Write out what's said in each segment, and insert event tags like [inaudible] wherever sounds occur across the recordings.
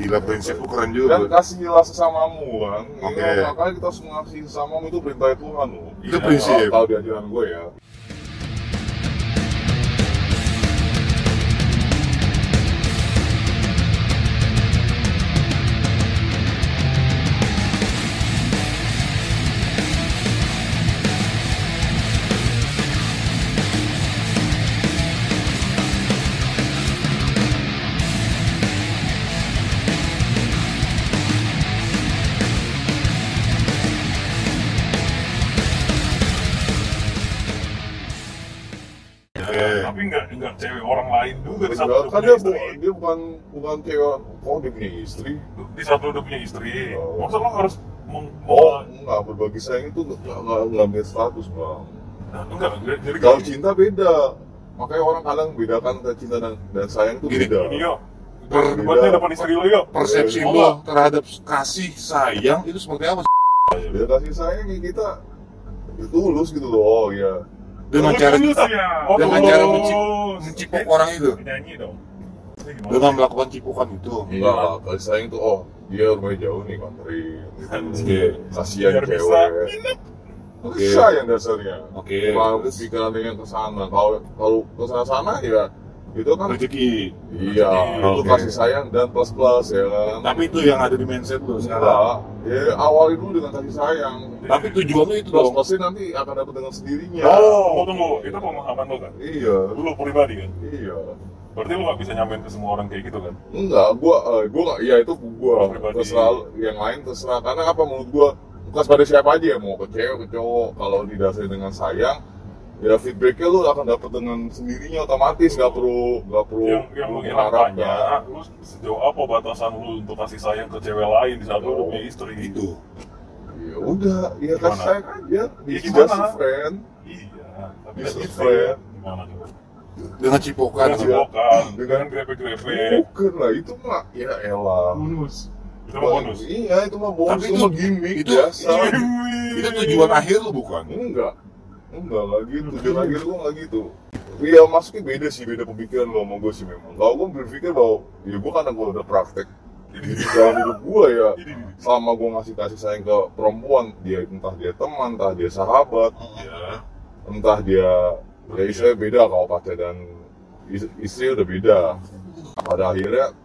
Gila prinsip keren dan juga. kasihilah sesamamu kan Oke. Ya, makanya kita harus mengasihi sesamamu itu perintah Tuhan loh Itu Iya, prinsip. kalau di ajaran gue ya kan punya dia, istri. bu- dia bukan bukan cewek oh dia punya istri Di saat lu udah punya istri, Oh. masa lo harus meng- oh enggak berbagi sayang itu enggak enggak status bang Nah, enggak, jadi kalau cinta beda makanya orang kadang bedakan antara cinta dan, dan sayang itu Gini, beda ini yo, Per- debatnya depan istri lo yo. Persepsi lu nggak? terhadap kasih sayang itu seperti apa? ya kasih sayang ya kita ya tulus gitu loh oh ya Dengan cara. Oh, dengan cara mencip- mencipok orang itu. Nyanyi dong. Dengan melakukan cipukan itu. enggak lah kasih sayang itu oh dia rumahnya jauh nih country kasihan cewek Oke. sayang dasarnya Oke. Cuma pikiran yang ke sana kalau kalau ke sana sana ya itu kan Rezeki. iya itu Oke. kasih sayang dan plus plus ya kan Tapi itu yang ada di mindset lu sekarang. enggak ya awali dulu dengan kasih sayang Tapi tujuan lu itu plus plusnya nanti akan dapat dengan sendirinya Oh, tunggu, itu pemahaman lo kan? iya Lu pribadi kan? iya Berarti lu gak bisa nyamain ke semua orang kayak gitu kan? enggak gua eh, gua nggak iya itu gua Pribadi. terserah yang lain terserah karena apa menurut gua bukan pada siapa aja ya mau ke cewek ke cowok kalau didasari dengan sayang ya feedbacknya lu akan dapat dengan sendirinya otomatis nggak perlu nggak perlu Yang yang lu ingin tanya, lu sejauh apa batasan lu untuk kasih sayang ke cewek lain di saat lu udah punya istri? Itu. ya udah ya Gimana? kasih sayang aja Ya, gimana? friend Iya, tapi kan a friend. gimana? Dengan cipokan. Dengan cipokan, Dengan- grepe-grepe, bukan lah itu mah ya elah bonus. Itu mah bonus. iya itu mah bonus Tapi itu itu- mah gimmick itu- biasa Itu tujuan akhir lu bukan? enggak enggak lah gitu. Tujuan akhir gua nggak gitu. Iya maksudnya beda sih beda pemikiran lo sama gue sih memang. Kalau gue berpikir bahwa ya gue karena gue udah praktek di dalam hidup gue ya. Selama gue ngasih kasih sayang ke perempuan dia entah dia teman entah dia sahabat. Ya, entah dia ya istilahnya beda kalau pacar dan is- istri udah beda. Pada akhirnya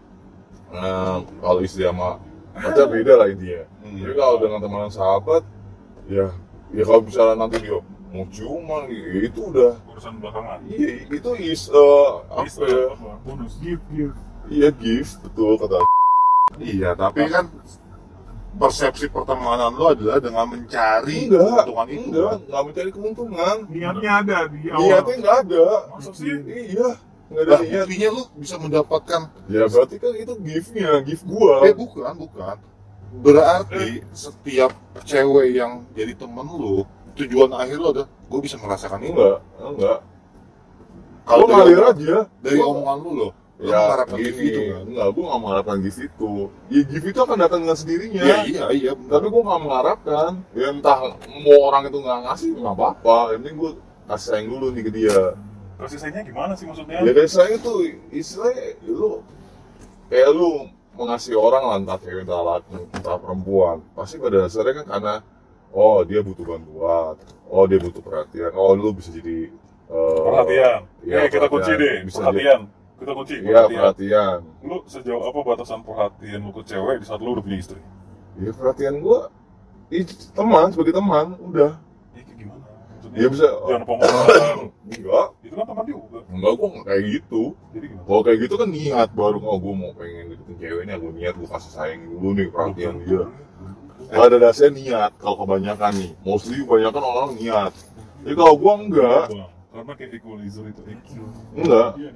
eh, kalau istri sama pacar beda lah intinya. Jadi kalau dengan teman dan sahabat ya ya kalau misalnya nanti dia mau ciuman ya itu udah urusan belakangan. iya itu is eh, apa ya? Bonus, gift, gift. iya gift betul kata Iya, tapi kan persepsi pertemanan lu adalah dengan mencari enggak keuntungan itu. enggak enggak mencari keuntungan Niatnya ada di awal. niatnya enggak ada Masa sih? iya enggak ada niat buktinya lu bisa mendapatkan ya berarti kan itu giftnya gift gua eh bukan, bukan. Berarti setiap cewek yang jadi temen lu, tujuan akhir lu adalah gue bisa merasakan itu. enggak enggak Kalau ngalir aja dari Gua- omongan lu loh, lu ya mengharapkan gini gift itu kan? enggak gua nggak mengharapkan gift itu ya gift itu akan datang dengan sendirinya Iya, iya, iya. benar. tapi gua nggak mengharapkan ya entah mau orang itu nggak ngasih nggak apa-apa yang penting gua kasih sayang dulu nih ke dia Kasih sayangnya gimana sih maksudnya? ya kasih sayang itu istilahnya lu kayak lu mengasihi orang lah entah cewek entah laki entah perempuan pasti pada dasarnya kan karena oh dia butuh bantuan oh dia butuh perhatian oh lu bisa jadi eh, Perhatian. Iya, eh, kita kunci deh. Bisa perhatian. Kita kunci. Iya Perhatian. perhatian. Lu sejauh apa batasan perhatian lu ke cewek di saat lu udah punya istri? Ya perhatian gua teman sebagai teman udah. Ya gimana? Maksudnya Ya bisa. jangan pemotongan. [coughs] Enggak, itu kan teman juga. enggak gua nggak kayak gitu. Jadi gimana? Kalau kayak gitu kan niat baru oh gua mau pengen deketin ceweknya gua niat gua kasih sayang dulu nih perhatian dia. Ada dasarnya niat kalau kebanyakan nih. Mostly kebanyakan orang niat. Jadi kalau gua enggak, Karena kayak equalizer itu EQ. enggak, Iya,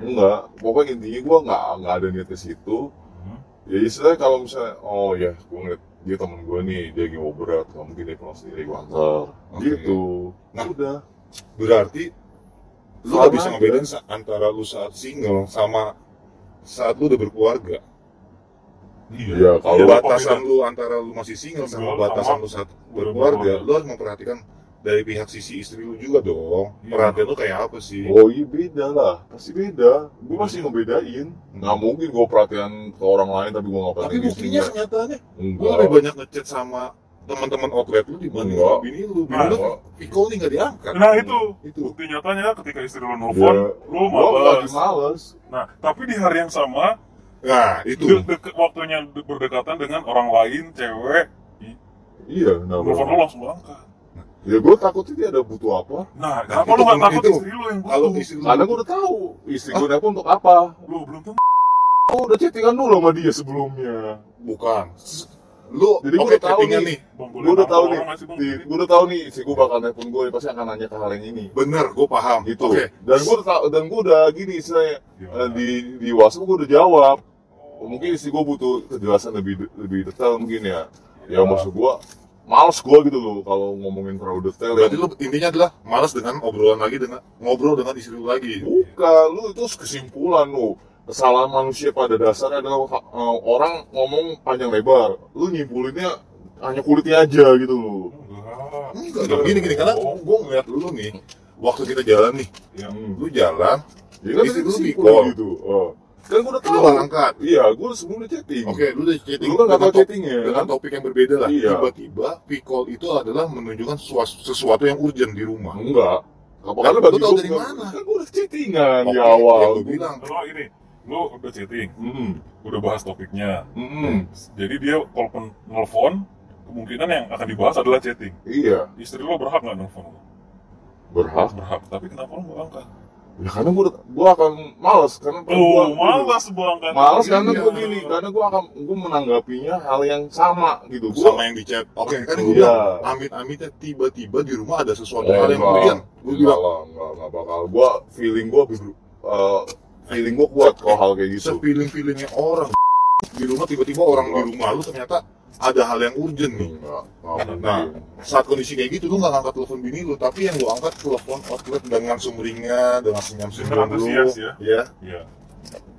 enggak. Pokoknya intinya gua nggak nggak ada niat ke situ. Ya istilahnya kalau misalnya oh ya gua ngeliat dia temen gua nih dia lagi mau berat nggak mungkin dia pulang sendiri gua antar Oke. gitu Nah, udah Berarti lu gak bisa ngebedain antara lu saat single sama saat lu udah berkeluarga. Iya, kalau Kalau Iya, batasan lu antara lu masih single sama batasan lu saat udah berkeluarga, lu harus memperhatikan dari pihak sisi istri lu juga dong. Iya. Perhatian lu kayak apa sih? Oh iya beda lah, pasti beda. Gue masih ngebedain. Nggak mungkin gue perhatian ke orang lain tapi gue nggak Tapi perhatiin buktinya istrinya. kenyataannya Gue lebih banyak ngechat sama teman-teman outlet lu dibanding Enggak. sama bini lu. Bini Nah, lu. Pikol nih nggak diangkat. Nah itu, Itu. bukti nyatanya ketika istri lu nelfon, Iya. lu Gue lagi males. Nah, tapi di hari yang sama, Nah, itu. de- deket- waktunya de- berdekatan dengan orang lain, cewek, Iya, lu kenapa? langsung angkat. Ya gue takutnya dia ada butuh apa. Nah, Nah, kenapa itu lu gak takut itu. istri lu yang Kalau butuh? istri lu Karena gue udah tahu istri gue nelfon untuk apa. Lu belum tentu. Oh, udah chattingan dulu sama dia sebelumnya. bukan. Lu Jadi gua oke udah tahu nih. nih. Gue udah tahu nih, gue udah tahu nih, si gue bakal nelfon gue, pasti akan nanya ke hal yang ini. Bener, gue paham. Gitu. Oke. Dan gue udah tahu, dan gue udah gini istilahnya Gimana? eh, di di WhatsApp gue udah jawab. Mungkin istri gue butuh kejelasan lebih lebih detail mungkin ya. Ya maksud gue, males gue gitu loh kalau ngomongin terlalu detail. Berarti ya. lu intinya adalah malas dengan obrolan lagi dengan ngobrol dengan istri lu lagi. Bukan, lu itu kesimpulan lu. Kesalahan manusia pada dasarnya adalah eh, orang ngomong panjang lebar. Lu nyimpulinnya hanya kulitnya aja gitu loh. Enggak. Enggak dong, gini gini karena gue ngeliat lu nih waktu kita jalan nih, Ya. Hmm. lu jalan, Ya kan Istri lu di-call. gitu. Oh. Kan gue udah tahu. angkat. Iya, gue sebelum udah chatting. Oke, lu udah chatting. Lu kan nggak dengan tahu chattingnya, Dengan kan? topik yang berbeda lah. Iya. Tiba-tiba call itu adalah menunjukkan sesuatu yang urgent di rumah. Enggak. Lalu Karena lu tahu dari mana? Kan gue udah chattingan di Oke, awal. yang lu bilang. Kalau ini, lu udah chatting, Hmm. udah bahas topiknya. Hmm. Jadi dia kalaupun nelfon, kemungkinan yang akan dibahas adalah chatting. Iya, Istri lu berhak nggak nelfon lu? berhak. Berhak. Tapi kenapa lu nggak angkat? Ya karena gue gua akan males karena Oh, gua- malas bangkat. Males karena Iya. gue gini, karena gue akan gue menanggapinya hal yang sama gitu. Gua, sama yang di chat. Oke, kan gue Iya. bilang, amit-amitnya tiba-tiba di rumah ada sesuatu Oh, hal yang urgent. Gue enggak bilang, lah, enggak, enggak bakal. Gue feeling gue feeling gue kuat kalau hal kayak gitu. se-feeling-feelingnya orang di rumah tiba-tiba orang di rumah lu ternyata ada hal yang urgent nih. Enggak Nah, mungkin. saat kondisi kayak gitu lu nggak angkat telepon bini lu, tapi yang lu angkat telepon outlet dengan sumringah, dengan senyum-senyum lu. ya. Ya. Iya.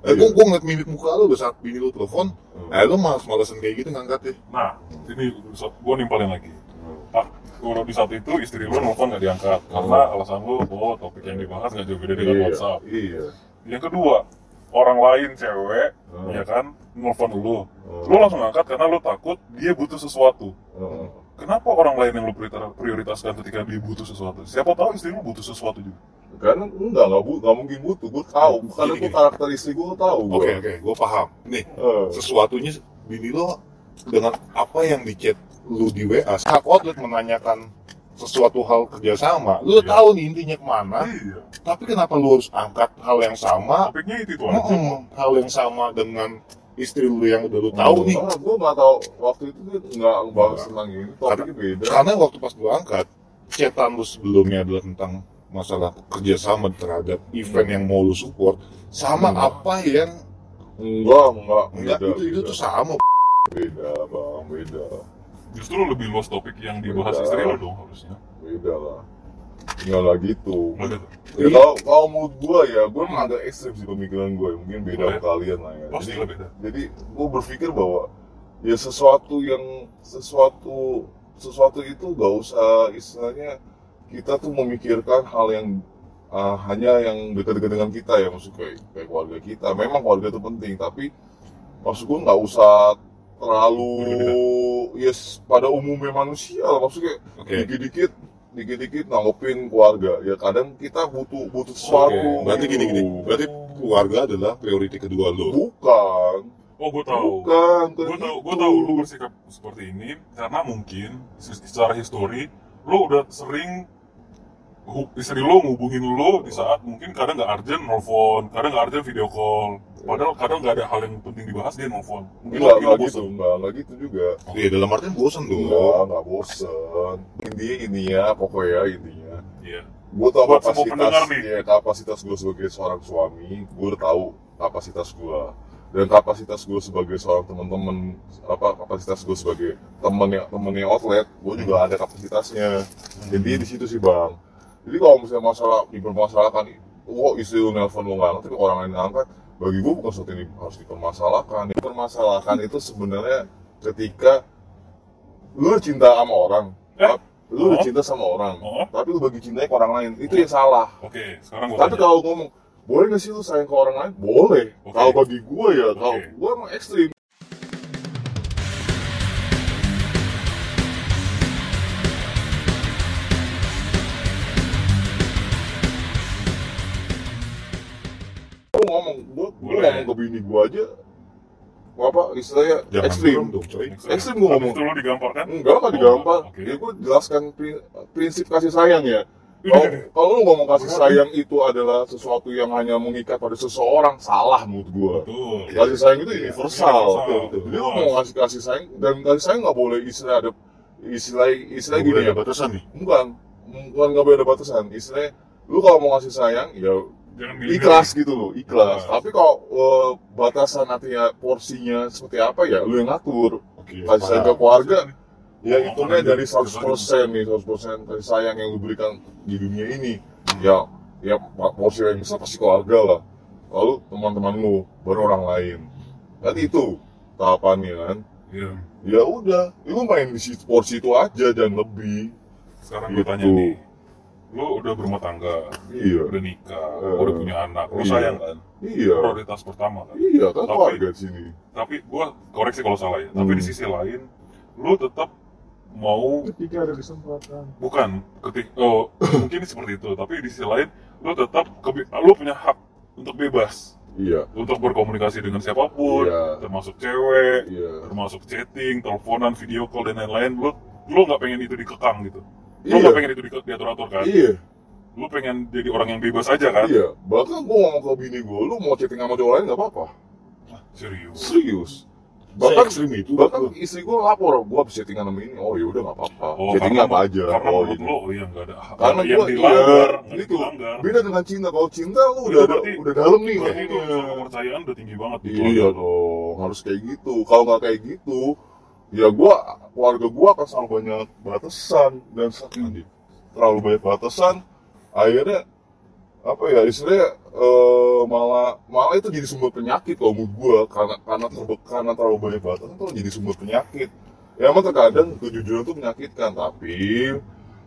Eh, gua, gua ngeliat mimik muka lu udah saat bini lu telepon, Hmm. eh lu males-malesan kayak gitu ngangkat ya. Nah, ini gue nimpalin lagi. Ah, kalau di saat itu istri lu nelfon nggak diangkat karena alasan lu, oh topik yang dibahas nggak jauh beda dengan Iya, WhatsApp. Iya. Yang kedua, orang lain cewek, Hmm. ya kan, nelfon lu. Hmm. Lu langsung angkat karena lu takut dia butuh sesuatu. Heeh. Kenapa orang lain yang lu prioritas- prioritaskan ketika dia butuh sesuatu? Siapa tahu istri lu butuh sesuatu juga. Karena enggak, enggak, bu, enggak mungkin butuh. Gue tahu, Gini, karena gue karakter istri gue tahu. Oke oke, gua paham. Nih, Eh, sesuatunya bini lo dengan apa yang di chat lu di WA, saat outlet menanyakan sesuatu hal kerjasama, lu Iya. tahu nih intinya ke mana, Iya. tapi kenapa lu harus angkat hal yang sama, Topiknya itu, aja. Mm-mm, hal yang sama dengan istri lu yang udah lu tahu nih. Enggak, gue nggak tahu waktu itu nggak bahas tentang ini. Topiknya beda. Karena waktu pas gua angkat, chatan lu sebelumnya adalah tentang masalah kerjasama terhadap event yang mau lu support, sama Hmm. apa yang Enggak, enggak, enggak beda, itu itu tuh sama. beda, bang, beda, Justru lebih luas topik yang dibahas Beda. istri lu dong harusnya. beda lah. Enggak lah gitu. Tuh. Ya, kalau kalau menurut gue ya, gue emang agak ekstrim sih pemikiran gue. Mungkin beda sama kalian lah ya. Pasti Jadi, beda. jadi gue berpikir bahwa ya sesuatu yang sesuatu sesuatu itu gak usah istilahnya kita tuh memikirkan hal yang ah, hanya yang dekat-dekat dengan kita ya maksud kayak, kayak keluarga kita memang keluarga itu penting tapi maksud gue nggak usah terlalu [laughs] yes pada umumnya manusia lah. Maksudnya Oke. dikit-dikit dikit-dikit nanggepin keluarga. Ya kadang kita butuh butuh sesuatu. Oke, berarti gini gini, berarti keluarga adalah priority kedua lo. bukan. Oh, gue tahu. bukan Gue tahu, gue tahu lu bersikap seperti ini. Karena mungkin se- secara histori lu udah sering istri lu ngubungin lu di saat mungkin kadang nggak urgent nelfon, kadang nggak urgent video call. Padahal kadang nggak ada hal yang penting dibahas dia nelfon. Mungkin bosan. gitu, enggak, enggak gitu juga. Iya dalam artian bosan dong. Enggak, enggak bosen. Intinya ini ya, pokoknya intinya. Iya. Gue tau Buat kapasitas, ya, kapasitas gue sebagai seorang suami, gue tahu kapasitas gue. Dan kapasitas gue sebagai seorang teman-teman, apa kapasitas gue sebagai temen yang temennya outlet, gue juga ada kapasitasnya. Jadi di situ sih bang. Jadi kalau misalnya masalah dipermasalahkan, wah istri lu nelfon lu nggak tapi orang lain angkat, bagi gue bukan sesuatu yang harus dipermasalahkan. Dipermasalahkan itu sebenarnya ketika lu cinta sama orang, Eh? lu udah Oh. cinta sama orang, Oh. tapi lu bagi cintanya ke orang lain, itu yang salah. Oke, sekarang gue Tapi kalau ngomong, boleh gak sih lu sayang ke orang lain? Boleh. Oke. Kalau bagi gue ya, kalau Oke. gue emang ekstrim. Gue, ngomong ke bini gue aja, apa istilahnya Jangan ekstrim. dong, coy. Ekstrim gue ngomong. Itu lu digamparkan? Enggak, enggak digampar. Oke. Ya gue jelaskan pri- prinsip kasih sayang ya. Kalau kalau lu ngomong kasih sayang itu adalah sesuatu yang hanya mengikat pada seseorang, salah menurut gue. Betul. Kasih sayang itu universal. Universal. Jadi lu mau ngasih kasih sayang dan kasih sayang nggak boleh istilah ada istilah istilah gini ya. ada batasan nih. Bukan, bukan nggak boleh ada batasan. Istilah lu kalau mau ngasih sayang ya ikhlas gitu loh, ikhlas. Ikhlas. Tapi kalau eh, batasan nantinya porsinya seperti apa ya lu yang ngatur. Oke. Kasih sayang ke keluarga ya Oh, hitungnya dari dia- 100% nih 100% kasih sayang yang lu berikan di dunia ini ya ya porsi yang besar pasti keluarga lah lalu teman-teman lu baru orang lain kan itu tahapannya kan Iya. ya udah lu main di situ porsi itu aja dan lebih Sekarang gue Gitu. tanya nih. Lu udah berumah tangga, iya udah nikah, Eh, udah punya anak, lu iya. sayang kan? iya Prioritas pertama kan? iya kan Tapi- keluarga di sini Tapi gua koreksi kalau salah ya. Tapi Hmm. di sisi lain, lu tetap mau ketika ada kesempatan bukan ketik oh [coughs] mungkin seperti itu tapi di sisi lain lu tetap lu punya hak untuk bebas iya untuk berkomunikasi dengan siapa pun Iya. termasuk cewek iya termasuk chatting teleponan video call dan lain-lain lu lu nggak pengen itu dikekang gitu lu iya. nggak pengen itu di- diatur-atur kan. Iya. Lu pengen jadi orang yang bebas aja kan. Iya. Bahkan gua ngomong ke bini gua lu mau chatting sama cowok lain nggak apa-apa. Serius? Serius. Bahkan ekstrim itu. bahkan istri gue lapor gue habis chattingan sama ini. Oh ya udah nggak apa-apa. Oh chattingnya karena apa aja karena oh menurut gitu. lu oh iya nggak ada karena yang gue dilanggar iya nggak itu dilanggar. Beda dengan cinta. Kalau cinta lu udah ada, berarti- udah dalam nih berarti itu kepercayaan udah tinggi banget di iya dong harus kayak gitu. Kalau nggak kayak gitu ya gue keluarga gue akan selalu banyak batasan dan saking terlalu banyak batasan akhirnya apa ya istilahnya eh, malah malah itu jadi sumber penyakit kalau menurut gue karena karena terbe- karena terlalu banyak batasan itu jadi sumber penyakit. Ya emang terkadang kejujuran itu menyakitkan tapi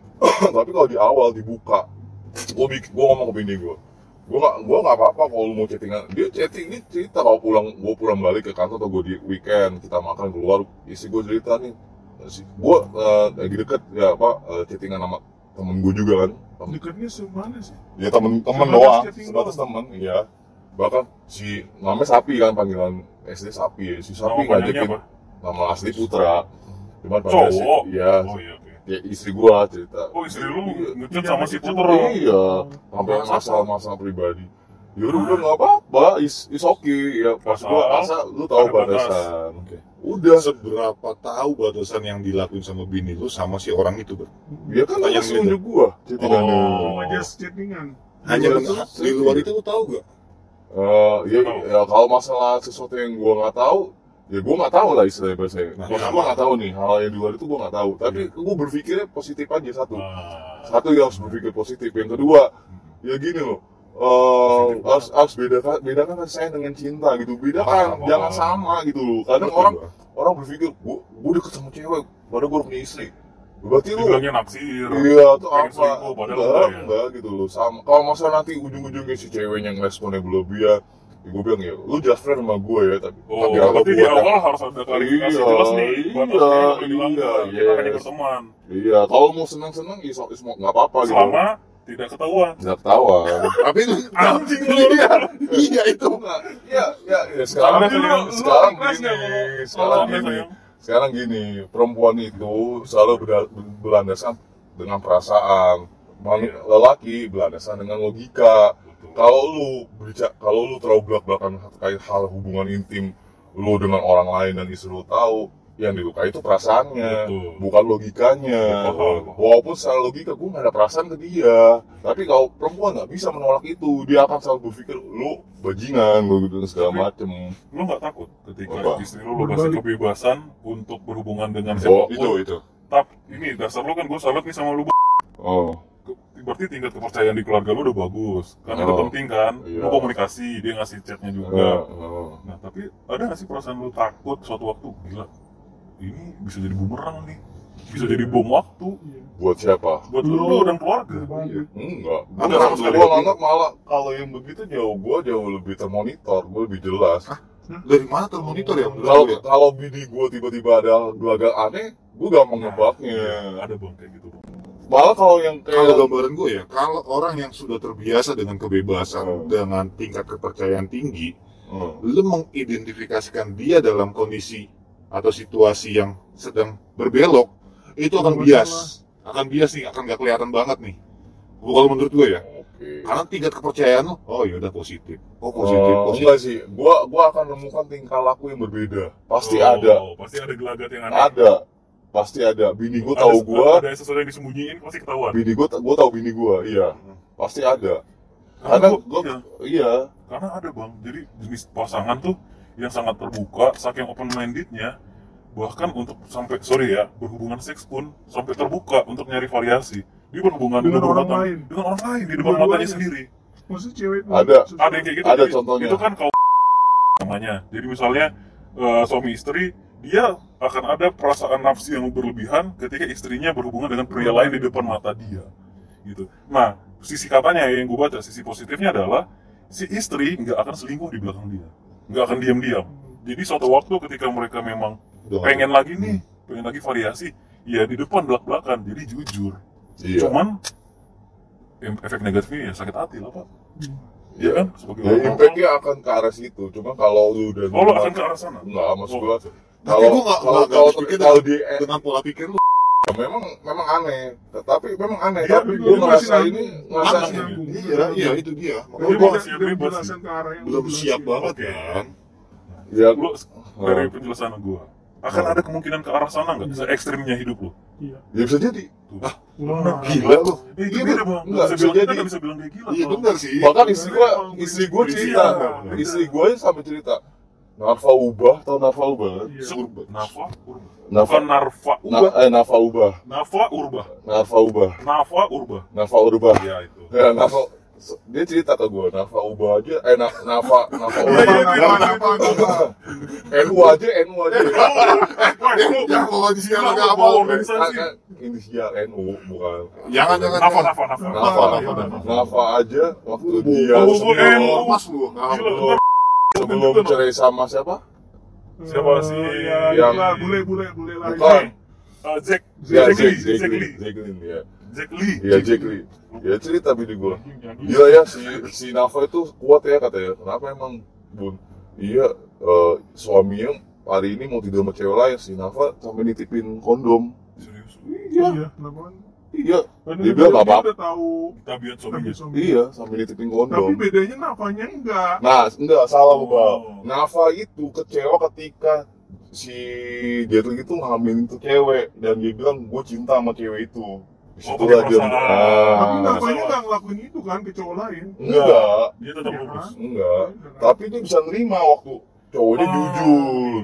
[coughs] tapi kalau di awal dibuka gue bikin gue ngomong ke bini gue gue gak gue gak apa apa kalau lu mau chattingan dia chatting dia cerita kalau pulang gue pulang balik ke kantor atau gue di weekend kita makan keluar isi gue cerita nih. Gue eh, lagi deket ya apa eh, chattingan sama temen gue juga kan. Temen- dekatnya semana sih? Ya temen temen doang sebatas temen iya. Bahkan si namanya sapi kan panggilan SD sapi ya. Si sapi ngajakin nama asli putra. Cuman pada si cowok? ya oh iya ya istri gua cerita oh istri lu Iya. ngechat Iya, sama si itu. putra iya sampai Masalah. masalah-masalah pribadi ya udah udah nggak apa-apa is is okay ya pas gua Asal asal lu tahu batasan Oke. udah Seberapa tahu batasan yang dilakuin sama bini lu sama si orang itu, Bro? ya kan Tanya langsung gitu. nunjuk gua chattingannya Oh. just chattingan Hanya Iya, di luar itu lu tahu gak? Eh, ya, Tahu. ya kalau masalah sesuatu yang gua nggak tahu ya gua nggak tahu lah istilahnya bahasa Nah, gua iya. gua nggak tahu nih hal yang di luar itu gua nggak tahu tapi gua berpikirnya positif aja satu Nah, satu yang harus berpikir positif yang kedua ya gini loh eh, Positif harus harus bedakan bedakan sayang dengan cinta gitu bedakan Paham, jangan paham. sama gitu loh kadang orang gua. orang berpikir gua gua deket sama cewek padahal gua udah punya istri berarti lu dibilangnya naksir Iya tuh apa? selingkuh, Enggak, enggak ya. enggak gitu loh. Sama kalau masalah nanti ujung-ujungnya si ceweknya ngeresponnya berlebihan, ya gue bilang ya, lu just friend sama gue ya, tapi Oh, tapi kalau di awal harus ada klarifikasi Iya, jelas nih iya, dilanggar. iya, Kita yes. berteman. Iya, kalau mau seneng-seneng, ya so, semua nggak apa-apa gitu. Selama tidak ketahuan. Nggak ketawa. Tapi itu Anjing lu. iya, iya itu. enggak. Iya, iya, iya. Sekarang, lu sekarang gini, nggak sekarang gini, sekarang gini, perempuan itu selalu berlandaskan dengan perasaan. Iya. Lelaki berlandaskan dengan logika. Betul. kalau lu berbicara kalau lu terlalu belak belakan terkait hal hubungan intim lu dengan orang lain dan istri lu tahu yang dilukai itu perasaannya Betul. bukan logikanya Paham. walaupun secara logika gue gak ada perasaan ke dia tapi kalau perempuan nggak bisa menolak itu dia akan selalu berpikir lu bajingan lu gitu segala Tapi- macem Lu nggak takut ketika Apa? istri lu lu kasih kebebasan untuk berhubungan dengan oh siapa pun. itu itu Tapi ini dasar lu kan gue salut nih sama lu. Oh Berarti tingkat kepercayaan di keluarga lu udah bagus. Karena itu Oh. penting kan. Iya. Lu komunikasi, dia ngasih chatnya oh, juga. oh. Nah, tapi ada nggak sih perasaan lu takut suatu waktu gila? Ini bisa jadi bumerang nih. bisa jadi bom waktu Iya. buat siapa buat lu dan keluarga Berbalik. enggak Ada Gua- sama sekali nganggap malah kalau yang begitu jauh gua jauh lebih termonitor gua lebih jelas Dari mana termonitor ya? kalau lu ya? kalau bini gua tiba-tiba ada gelagat aneh gua gampang nebaknya Iya, ada bang kayak gitu bang malah kalau yang Kalau kayak gambaran gue ya, kalau orang yang sudah terbiasa dengan kebebasan, Hmm. dengan tingkat kepercayaan tinggi, Hmm. lu mengidentifikasikan dia dalam kondisi atau situasi yang sedang berbelok, itu akan bias. Akan bias nih, akan gak kelihatan banget nih. Kalau menurut gue ya, karena tingkat kepercayaan lu, oh yaudah positif. Oh positif, Oh, positif. enggak sih gua gua akan menemukan tingkah laku yang berbeda pasti Oh, ada pasti ada gelagat yang aneh ada pasti ada. Bini gua Ada- tahu gua. ada sesuatu yang disembunyiin pasti ketahuan. Bini gua gua tahu bini gua iya. Pasti ada. Karena gua- gua iya. iya. Karena ada bang. Jadi jenis pasangan tuh yang sangat terbuka saking open mindednya bahkan untuk sampai sorry ya berhubungan seks pun sampai terbuka untuk nyari variasi. Dia berhubungan Dengan berhubungan orang lain. dengan orang lain di depan matanya sendiri. Maksudnya cewek itu Ada. ada yang kayak gitu. Ada jadi contohnya. itu kan kau namanya. Jadi misalnya eh, suami istri dia akan ada perasaan nafsu yang berlebihan ketika istrinya berhubungan dengan pria lain di depan mata dia gitu. Nah sisi katanya yang gue baca sisi positifnya adalah si istri nggak akan selingkuh di belakang dia nggak akan diam-diam. Jadi suatu waktu ketika mereka memang nggak pengen lagi nih pengen lagi variasi ya di depan belak belakan jadi jujur. Iya. Cuman efek negatifnya ya sakit hati lah pak. Iya. Iya. kan? Sebagai ya impactnya akan ke arah situ. Cuma kalau lu udah Oh, lo akan ke arah sana? enggak maksud Oh. gua kalau kalau kalau kalau di dengan pola pikir lu ya memang memang aneh tapi memang aneh Iya, tapi ngerasa masih ini ngerasa Masih nyambung. iya iya itu dia makanya gua masih bebas belum lu siap banget kan ya Lo dari Oh. penjelasan gua akan Oh. ada kemungkinan ke arah sana nggak? Se ekstrimnya hidup lo? Iya. ya bisa jadi Wah. gila lu Eh, itu Iya, beda bang. enggak, Nggak bisa bisa jadi. bisa bilang dia gila. iya benar sih bahkan istri gua istri gua Iya. cerita Iya. istri gua sampai cerita Narfa ubah tau Narfa ubah kan? Iya. Surba. Nafa Urba. Narfa Bukan Narfa. Na, eh, Narfa ubah Nafa Urba. Narfa ubah Nafa Urba. Narfa ubah Ya itu. ya Narfa dia cerita ke gua Narfa ubah aja eh na, Nafa Nafa Iya, ubah iya, iya. Kenapa enggak? NU aja NU aja Ya kalau di sini agak apa organisasi? Kan inisial NU bukan Jangan jangan. Nafa. Nafa Nafa. Nafa Nafa, Nafa. Nafa aja waktu dia NU. Mas lu sebelum cerai sama siapa Siapa sih Ya, yang- yang bule bule bule lagi. bukan Eh, Jack. ya Jack. Jack Jack Lee. Jack Lee ya Jack Lee. ya Jack Lee ya cerita bini dulu. Gila ya si si Nafa itu kuat ya katanya. Kenapa emang bun? Iya eh, suaminya hari ini mau tidur sama cewek lain si Nafa sampai nitipin kondom. Serius. Iya, Iya, kenapa? Iya, Kan Dia bilang nggak apa-apa. udah tahu Tabiat tapi suaminya. suami. iya sampai nitipin Tapi kondom. bedanya nafanya enggak. Nah, enggak salah Oh. Bang. Nafa itu kecewa ketika si Jet Li itu ngambilin tuh cewek dan dia bilang gue cinta sama cewek itu. Di Oh, situ lah dia. perasaan. Tapi Ah, nafanya enggak ngelakuin itu kan ke cowok lain. enggak, Dia tetap Iya lurus. kan? enggak. Tapi dia bisa nerima waktu cowoknya Ah, jujur.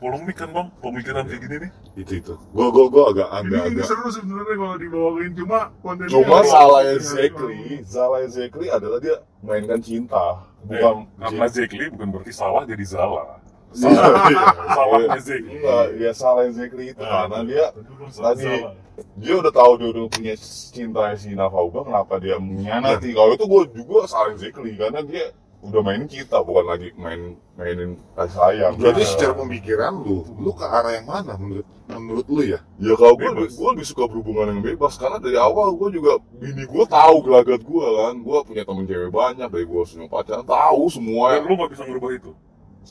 Polemik kan bang, pemikiran kayak gini nih. Itu itu. Gua gua gua agak Ini, agak ini agak. seru sebenarnya kalau dibawain cuma kontennya Cuma salahnya ya, Zekli, salahnya Zekli adalah dia mainkan cinta, bukan Eh, karena Lee bukan berarti salah jadi Zala. Iya, iya. Salahnya Zekli. Enggak, ya salahnya Zekli itu Ah, karena dia tadi Salah. dia udah tahu dia udah punya cinta si Nafa Ubah, kenapa dia mengkhianati? Kalau itu gue juga salahnya Zekli karena dia udah mainin kita, bukan lagi main mainin kasih sayang. Berarti Nah, secara pemikiran lu, lu ke arah yang mana menurut menurut lu ya? Ya kalau gue, Bebas. gue lebih suka berhubungan yang bebas karena dari awal gue juga bini gue tahu gelagat gue kan, gue punya temen cewek banyak dari gue semua pacaran tahu semua Dan lu gak bisa ngerubah itu.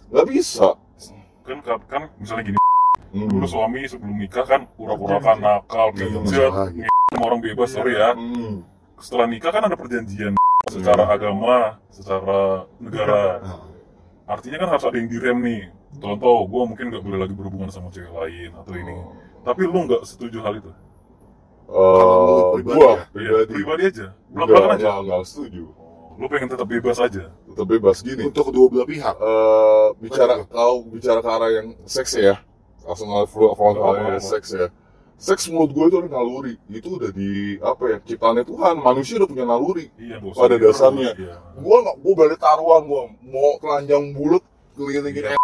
nggak bisa. Kan kan misalnya gini, Hmm. dulu suami sebelum nikah kan urak-urakan nakal, Iya, kecil, masalah gitu. sama orang bebas, sorry ya. Hmm. Setelah nikah kan ada perjanjian secara agama, secara negara. Nah, Artinya kan harus ada yang direm nih. Contoh, gue mungkin gak boleh lagi berhubungan sama cewek lain atau ini. Tapi lu nggak setuju hal itu? Lu Eh, pribadi gua ya? pribadi, pribadi aja. enggak, Belak-belakan aja. enggak setuju. Lu pengen tetap bebas aja. Tetap bebas gini. untuk kedua belah pihak. eh bicara Betul. kalau bicara ke arah yang seks ya, langsung front Oh. oh, seks ya. Seks menurut gue itu ada naluri. Itu udah di apa ya? Ciptaannya Tuhan. Manusia udah punya naluri. Iya, Pada dasarnya. Iya. Gua nggak, gua balik taruhan gua mau telanjang bulat kelilingin Iya.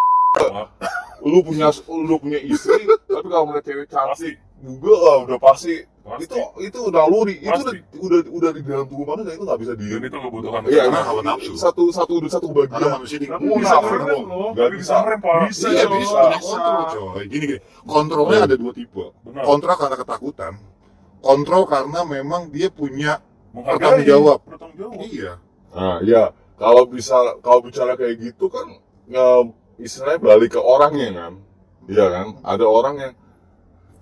lu punya lu punya istri tapi kalau melihat cewek cantik juga lah udah pasti, Pasti. itu itu naluri itu Pasti. udah, udah udah di dalam tubuh manusia itu nggak bisa di dan itu kebutuhan Iya, Karena ini hawa nafsu. satu satu udah satu Karena bagian. manusia di Mau bisa nafsu. Nggak bisa. bisa Pak. Bisa, Iya coy. bisa, ada kontrol coy. Gini gini, kontrolnya ada dua tipe. Benar. Kontrol karena ketakutan. Kontrol karena memang dia punya bertanggung jawab. iya. Nah, ya kalau bisa kalau bicara kayak gitu kan nge, istilahnya balik ke orangnya kan. Iya kan? Ada orang yang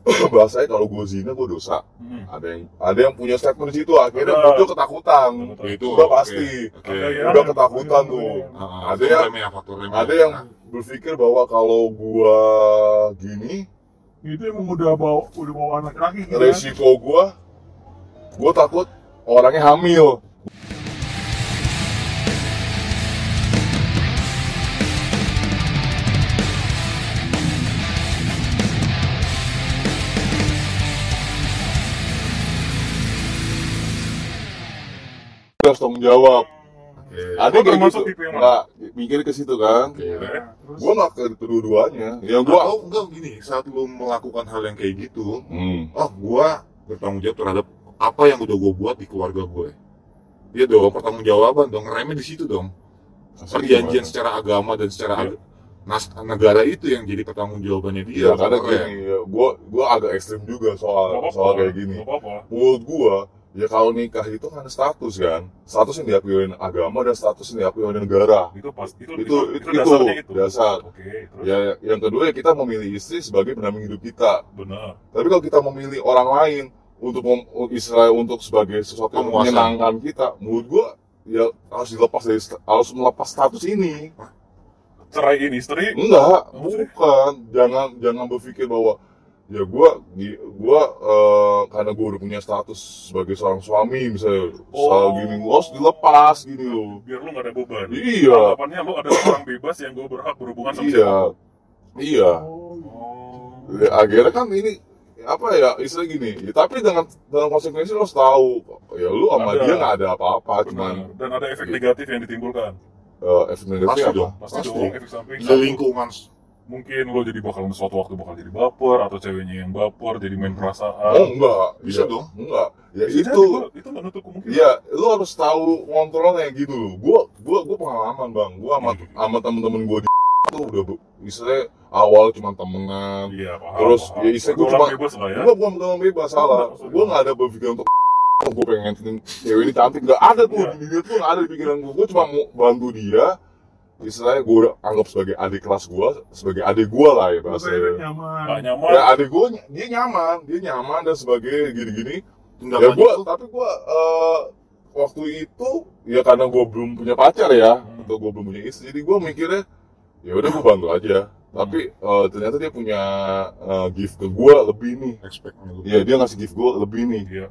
[laughs] bahasanya kalau gue zina gue dosa. Hmm. Ada yang ada yang punya statement di situ akhirnya Benar. muncul ketakutan. Itu Udah pasti. Ada yang- Udah ketakutan tuh. Ah, ah, Ada faktor yang- remeh. Ada yang berpikir bahwa kalau gua gini Itu emang udah bawa udah bawa anak laki gitu kan. resiko gua gua takut orangnya hamil. Harus tanggung jawab. Oke. Ada kayak gitu. tipe yang Nggak, mikir ke situ kan. Oke. Nah, terus Gua nggak ke kedua-duanya. Ya Gua gua. enggak gini, saat lu melakukan hal yang kayak gitu, Hmm. oh gua bertanggung jawab terhadap apa yang udah gua buat di keluarga gue. Iya dong, pertanggung jawaban dong, remeh di situ dong. Perjanjian secara agama dan secara ag- nas negara itu yang jadi pertanggung jawabannya dia. Iya, karena gini, ya, gua gua agak ekstrim juga soal apa-apa. soal kayak gini. Nggak apa-apa. menurut gua ya kalau nikah itu kan status kan? Status yang diakui oleh agama dan status yang diakui oleh negara. Itu pas itu Itu- itu, itu- dasarnya itu. dasar. Oke, terus? Ya yang kedua ya kita memilih istri sebagai pendamping hidup kita. Benar. tapi kalau kita memilih orang lain untuk mem, istilah untuk sebagai sesuatu yang menyenangkan kita menurut gua ya harus dilepas dari harus melepas status ini. Ceraiin istri, enggak Oh, bukan. Jangan jangan berpikir bahwa ya gua di- gua eh, karena gua udah punya status sebagai seorang suami misalnya Oh. soal gini gua harus dilepas gini loh biar lu nggak ada beban. Iya. Harapannya lu ada orang bebas yang gue berhak berhubungan sama iya siapa pun. iya oh, Oh. Ya, akhirnya kan ini apa ya istilah gini ya, tapi dengan dengan konsekuensi lo harus tahu ya lu sama Ada. dia nggak ada apa-apa cuman Dan ada efek negatif yang ditimbulkan. eh, efek negatifnya Pasti apa dong. Pasti, Pasti. dong efek samping. Di lingkungan mungkin lo jadi bakal suatu waktu bakal jadi baper atau ceweknya yang baper jadi main perasaan. oh enggak Bisa Iya, dong. enggak ya Bisa itu gua- itu nggak nutup kemungkinan. Iya, lu harus tahu kontrolnya gitu loh. Gua gua gua pengalaman, Bang. Gua sama Iya. sama temen-temen gua di [laughs] tuh udah istilahnya awal cuma temenan. Iya, paham. Terus, paham. ya, istri gua cuma- bebas lah ya. Gua bukan temen bebas salah. Gua nggak ada berpikir untuk oh, [laughs] gua pengen cewek ini cantik nggak ada tuh Iya. di dia tuh nggak ada di pikiran gua. Gua cuma mau bantu dia. Istilahnya gua udah anggap sebagai adik kelas gua, sebagai adik gua lah ya Bahasa nyaman. Nggak nyaman. Ya adik gua dia nyaman, dia nyaman dan sebagai gini-gini ya itu tapi gua eh, waktu itu ya karena gua belum punya pacar ya Hmm. atau gua belum punya istri jadi gua mikirnya ya udah gua bantu aja tapi eh, ternyata dia punya eh, gift ke gua lebih nih expect lu. ya dia ngasih gift gua lebih nih Iya.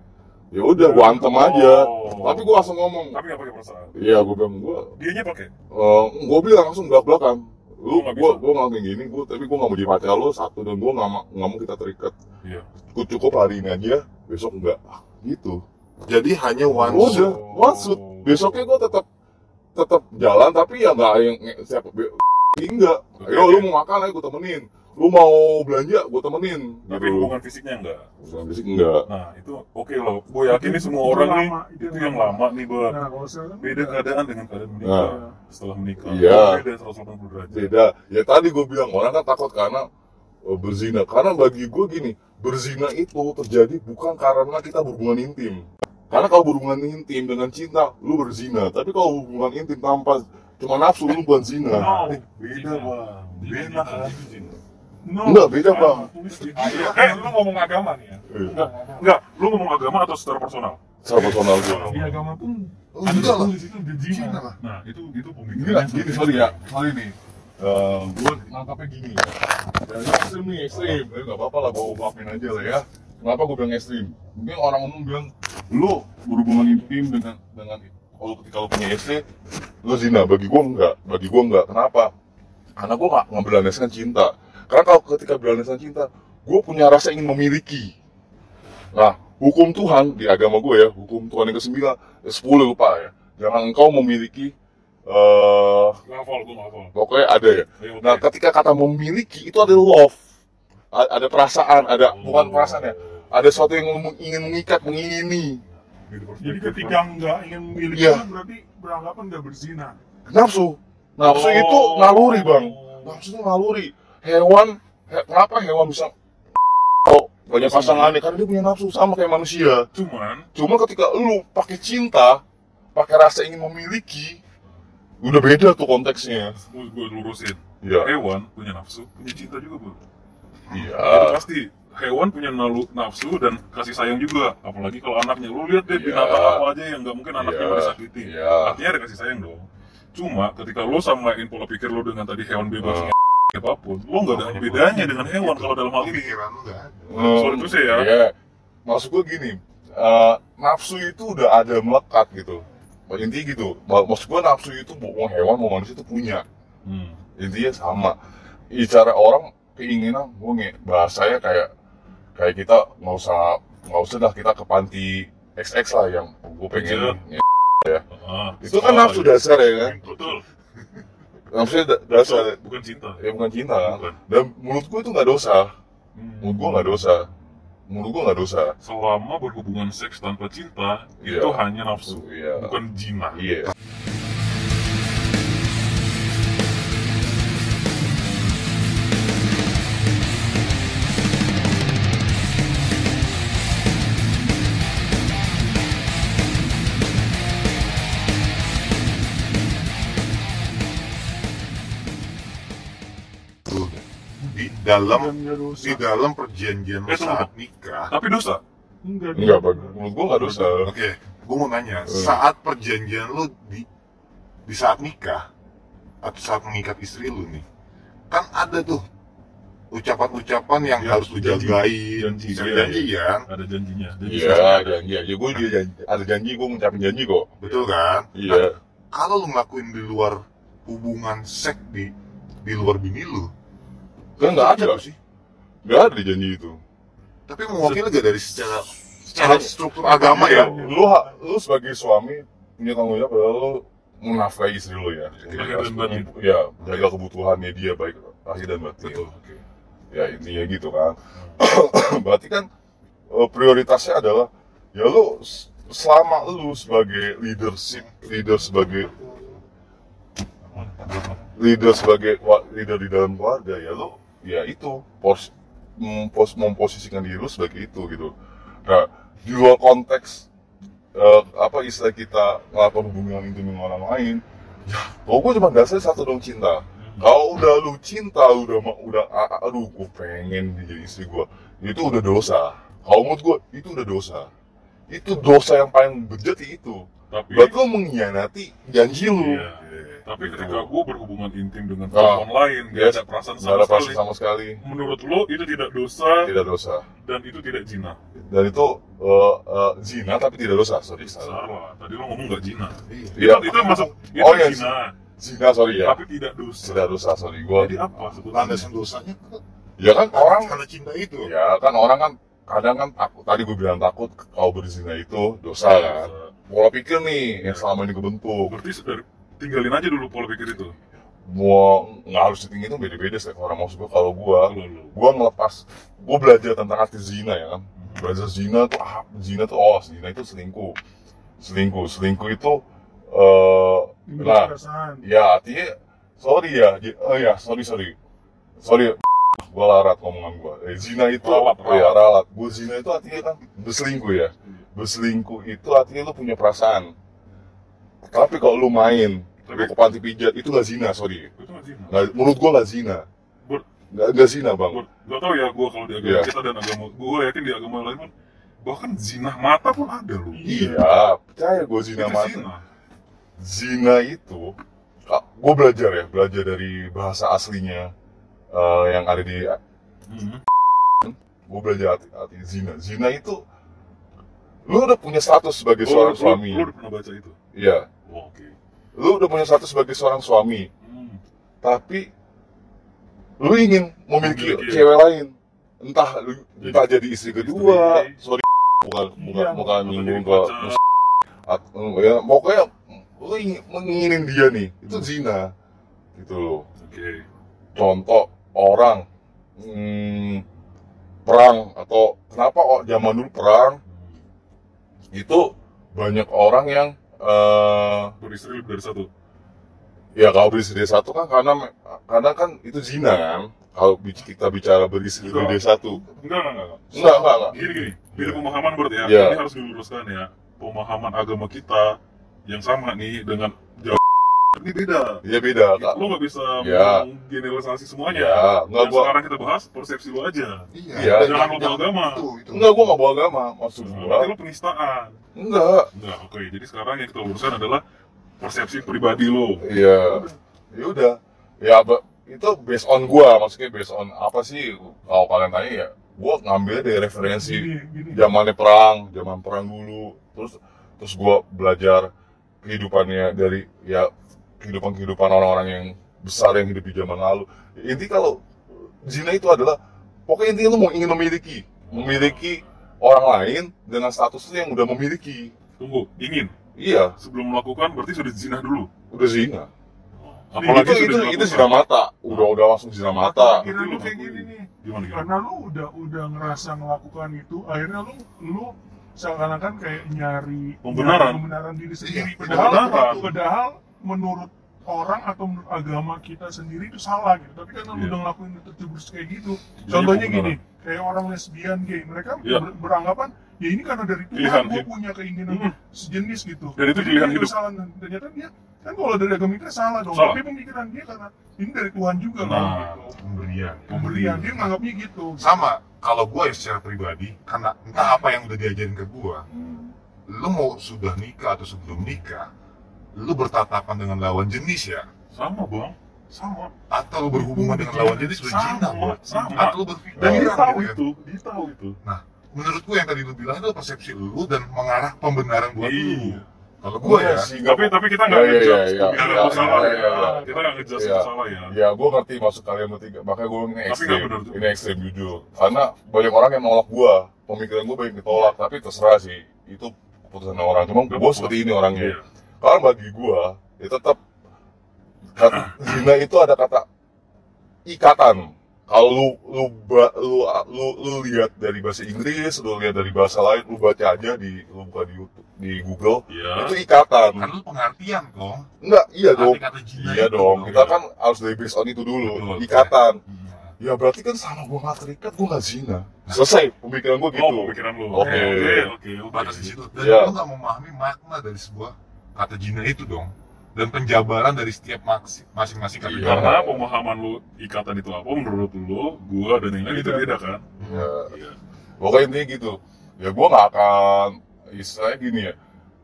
Ya udah gua antem aja. Oh. tapi gua langsung ngomong. Tapi nggak pakai perasaan. iya gua bilang gua Dianya pakai. eh, gua bilang langsung belak belakan lu Gua nggak gua gua nggak kayak gini gua tapi gua nggak mau jadi pacar lu satu dan gua nggak mau nggak mau kita terikat. Iya. gua cukup hari ini aja besok enggak. Ah, gitu. Jadi hanya one udah Oh. one shoot besoknya gue tetap tetap jalan tapi ya nggak yang siapa enggak. Ayo lu mau makan ayo gue temenin lu mau belanja gue temenin Tapi gitu hubungan fisiknya enggak. hubungan fisik enggak Nah, itu oke loh. Gue yakin nih semua orang nih lama, itu itu yang lama. lama nih, Ber. Nah, sekarang Beda enggak. keadaan dengan keadaan menikah. Nah. Setelah menikah. Iya. Beda 180 derajat. beda ya tadi gue bilang orang kan takut karena eh, berzina karena bagi gue gini berzina itu terjadi bukan karena kita berhubungan intim karena kalau berhubungan intim dengan cinta lu berzina tapi kalau hubungan intim tanpa cuma nafsu lu bukan zina Oh, beda, Bang. Beda kan. No. enggak beda bang Eh, lu ngomong agama nih ya? Eh, Enggak, lu ngomong agama atau secara personal? secara personal gue Di agama pun Oh, enggak lah. di situ ada zina. Cina lah. Nah, itu itu Gini, pemikiran. gini sorry ya, sorry nih. Eh, gue nangkapnya gini ya. Dan ekstrim nih, ekstrim. Eh, gak apa-apa lah, gue maafin aja lah ya. Kenapa gue bilang ekstrim? Mungkin orang umum bilang, lu berhubungan intim dengan dengan kalau ketika lu punya istri, lu zina. Bagi gue enggak, bagi gue enggak. Kenapa? Karena gue gak, nggak berlandaskan cinta. Karena kalau ketika berlandaskan cinta, gue punya rasa ingin memiliki. Nah, hukum Tuhan di agama gue ya, hukum Tuhan yang ke-9, eh, 10 lupa ya. Jangan engkau memiliki eh Hafal, gue hafal. pokoknya ada ya oke. nah ketika kata memiliki itu ada love A- ada perasaan ada bukan Oh. perasaan ya ada sesuatu yang ingin mengikat mengingini Jadi ketika nggak ingin memiliki Iya. kan berarti beranggapan nggak berzina. nafsu nafsu Oh. itu naluri bang nafsu itu naluri hewan he- kenapa hewan bisa oh, banyak pasangannya karena dia punya nafsu sama kayak manusia Cuman, cuma ketika lu pakai cinta pakai rasa ingin memiliki udah beda tuh konteksnya gue gue lurusin. ya Hewan punya nafsu, punya cinta juga, bro. iya pasti. Hewan punya nalu, nafsu dan kasih sayang juga. Apalagi kalau anaknya. Lu lihat deh Iya. binatang apa aja yang nggak mungkin anaknya Iya. mau disakiti. Iya. Artinya ada kasih sayang dong. Cuma ketika lu samain pola pikir lu dengan tadi hewan bebas Hmm. Apa pun, lu nggak ada bedanya dengan hewan kalau dalam hal ini. pikiran lu nggak ada. Hmm, Sorry tuh saya ya. iya. maksud gue gini eh, nafsu itu udah ada melekat gitu. Intinya gitu Mak- maksud gue nafsu itu mau hewan mau manusia itu punya. Hmm. intinya sama. Bicara orang keinginan gue nge bahasanya kayak kayak kita nggak usah nggak usah dah kita ke panti XX lah yang gue pengen Ah, itu kan oh, nafsu dasar ya kan? Betul. Nafsunya da- dasar Bukan cinta. ya bukan cinta kan Bukan. dan menurut gue itu nggak dosa Hmm. menurut gue nggak dosa menurut gue nggak dosa Selama berhubungan seks tanpa cinta, Iya. itu hanya nafsu, Iya. bukan jina. iya dalam dosa. di dalam perjanjian Eh, tunggu. saat nikah Tapi dosa. Enggak. enggak menurut gue nggak dosa oke gue mau nanya Hmm. saat perjanjian lu di di saat nikah atau saat mengikat istri lu nih kan ada tuh ucapan-ucapan yang Ya, harus lu janji. jagain Janji, bisa iya, janji iya. kan Ada janjinya. Janji iya janji aja gue juga janji ada janji gue ngucapin janji kok betul kan iya kalau lu ngelakuin di luar hubungan seks di di luar bini lu kan nggak ada tuh sih. Nggak ada di janji itu. Tapi mewakili gak dari secara secara struktur agama ya? Lu ha- lu sebagai suami punya tanggung jawab adalah lu menafkahi istri lu ya. Batin. ya jaga kebutuhannya dia baik lahir dan batin. Betul Oke. ya intinya gitu kan. [coughs] Berarti kan eh, prioritasnya adalah ya lu selama lu sebagai leadership leader sebagai leader sebagai leader di dalam keluarga ya lu ya itu pos, mempos, memposisikan diri lu sebagai itu gitu. Nah di luar konteks eh, apa istilah kita melakukan hubungan intim dengan orang lain ya kalau gue cuma dasar satu dong cinta. Kalau udah lu cinta lu udah udah aduh gue pengen jadi istri gue itu udah dosa. Kalau menurut gue itu udah dosa. Itu dosa yang paling bejat itu. Tapi, berarti lu mengkhianati janji lu. Iya. Tapi ketika gue berhubungan intim dengan perempuan lain, gak Yes. ada perasaan sama ada sekali. perasaan sama sekali. Menurut lo itu tidak dosa? Tidak dosa. Dan itu tidak zina. dan itu eh, eh, zina tapi tidak dosa. Sorry salah Salah. Tadi lo ngomong gak zina. Iya. Itu, itu masuk itu Oh, iya, zina, zina sorry ya. Tapi tidak dosa. tidak dosa sorry. Gue Jadi apa sebetulnya? landasan dosanya ya kan orang karena cinta itu. Ya kan orang kan kadang kan takut. Tadi gue bilang takut kalau berzina itu dosa kan? Pola pikir nih yang selama ini kebentuk Berarti dari, tinggalin aja dulu pola pikir itu. mau nggak harus tinggi itu beda-beda sih orang maksud gue kalau lo. gue ngelepas gue belajar tentang arti zina ya. Kan belajar zina tuh ah zina tuh oh zina itu selingkuh. Selingkuh selingkuh itu eh Timbul nah ya artinya sorry ya oh ya sorry sorry. Sorry [laughs] gue larat omongan gue eh, zina itu Ralat, oh ya ralat. gue zina itu artinya kan berselingkuh ya. Berselingkuh itu artinya lu punya perasaan. Tapi kalau lu main lu ke panti pijat itu gak zina sorry Itu gak zina. Nggak- menurut gue gak zina Ber- gak, gak zina bang Gua, gak tau ya gue kalau di agama Iya. kita dan agama gue yakin di agama lain pun bahkan zina mata pun ada loh. iya percaya gue zina Itu mata zina. zina itu gue belajar ya belajar dari bahasa aslinya eh, yang ada di Hmm. gue belajar arti, arti zina zina itu lu udah punya status sebagai seorang lu- suami Lu, udah pernah baca itu? iya Oh, Oke. Lu udah punya status sebagai seorang suami. Hmm. tapi lu ingin memiliki Memiliki. cewek lain. Entah lu- Jadi- entah jadi istri kedua istri. sorry bukan bukan Iya, bukan jadi ke ya pokoknya lu ingin, menginginin dia nih. Itu zina. Gitu loh. Oke. contoh orang hmm, perang atau kenapa o- zaman dulu perang? Itu banyak orang yang eh Beristri lebih dari satu. ya kalau beristri satu kan karena karena kan itu zina kan kalau kita bicara beristri dari satu Enggak, enggak, enggak. enggak enggak enggak Gini, gini. Beda pemahaman berarti ya. Iya. Ini harus diluruskan ya. Pemahaman agama kita yang sama nih dengan ini beda. iya beda kak Lo nggak bisa Ya. generalisasi semuanya. Ya, nggak Yang gua- sekarang kita bahas persepsi lo aja. Iya, jangan bawa agama. Itu, itu. enggak gua nggak bawa agama maksud Nah, gua Berarti lo penistaan. enggak Enggak, oke. Jadi sekarang yang kita luruskan adalah persepsi pribadi lo. iya ya udah ya itu based on gua maksudnya based on apa sih kalau kalian tanya ya gua ngambil dari referensi zamannya perang zaman perang dulu terus terus gua belajar kehidupannya dari ya kehidupan kehidupan orang-orang yang besar yang hidup di zaman lalu inti kalau zina itu adalah pokoknya intinya lu mau ingin memiliki memiliki orang lain dengan status lu yang udah memiliki Tunggu, ingin. iya Sebelum melakukan berarti sudah zina dulu. udah zina Apalagi itu sudah itu itu zina mata udah udah langsung zina mata Pikiran lu kayak gini nih. Gimana gimana? Karena lu udah udah ngerasa melakukan itu, akhirnya lu lu seakan-akan kayak nyari Pembenaran. nyari pembenaran diri sendiri. Iya, Padahal padahal menurut orang atau menurut agama kita sendiri itu salah gitu. Tapi kan lu Iya. udah ngelakuin itu terus kayak gitu. Jadi Contohnya gini, kayak orang lesbian gay, mereka Iya. ber- beranggapan ya ini karena dari Tuhan gue punya keinginan Hmm. sejenis gitu. Dan itu pilihan Jadi hidup. kesalahan. Dan ternyata dia kan kalau dari agama kita salah dong. Salah. Tapi pemikiran dia karena ini dari Tuhan juga Nah. kan gitu. Pemberian. Pemberian dia menganggapnya gitu. Sama, kalau gue ya secara pribadi, karena entah apa yang udah diajarin ke gue, lu mau sudah nikah atau sebelum nikah, lu bertatapan dengan lawan jenis ya, Sama bang, sama. atau lu berhubungan dengan lawan jenis udah zina, bro. sama. Atau lu berpikir Dan dia tahu gitu kan. itu, dia tahu itu. Menurut gue yang tadi lu bilang itu persepsi lu dan mengarah pembenaran buat lu. Iya. Kalau gue ya, sih Tapi tapi kita nggak Iya, iya, ngejudge, iya, kita iya, nggak iya, salah iya, ya. iya. Kita nggak ngejudge Iya. itu salah ya. Ya, gue ngerti maksud kalian bertiga. Makanya gue ini ekstrim. Ini ekstrim jujur. Karena banyak orang yang nolak gue. Pemikiran gue banyak ditolak. Tapi terserah sih. Itu keputusan orang. Cuma gue seperti ini orangnya. Karena bagi gue, ya tetap zina itu ada kata ikatan. Kalau lu lu, lu lu lu lihat dari bahasa Inggris, lu lihat dari bahasa lain, lu baca aja di lu buka di YouTube, di Google, Iya. itu ikatan. kan lu pengertian kok. Enggak, iya dong. Iya itu dong. Kita iya. kan harus dari based on itu dulu, Betul. ikatan. Iya. Ya berarti kan sama gua nggak terikat, gua nggak zina. Selesai pemikiran gua gitu. Oh, pemikiran lu. Oke. Oke, oke, batas di situ dan Iya. lu nggak memahami makna dari sebuah kata zina itu dong dan penjabaran dari setiap masing-masing kata Iya. Karena pemahaman lu ikatan itu apa menurut lu, gua dan yang lain itu beda kan? Ya. Iya. Pokoknya intinya gitu. Ya gua nggak akan istilahnya gini ya.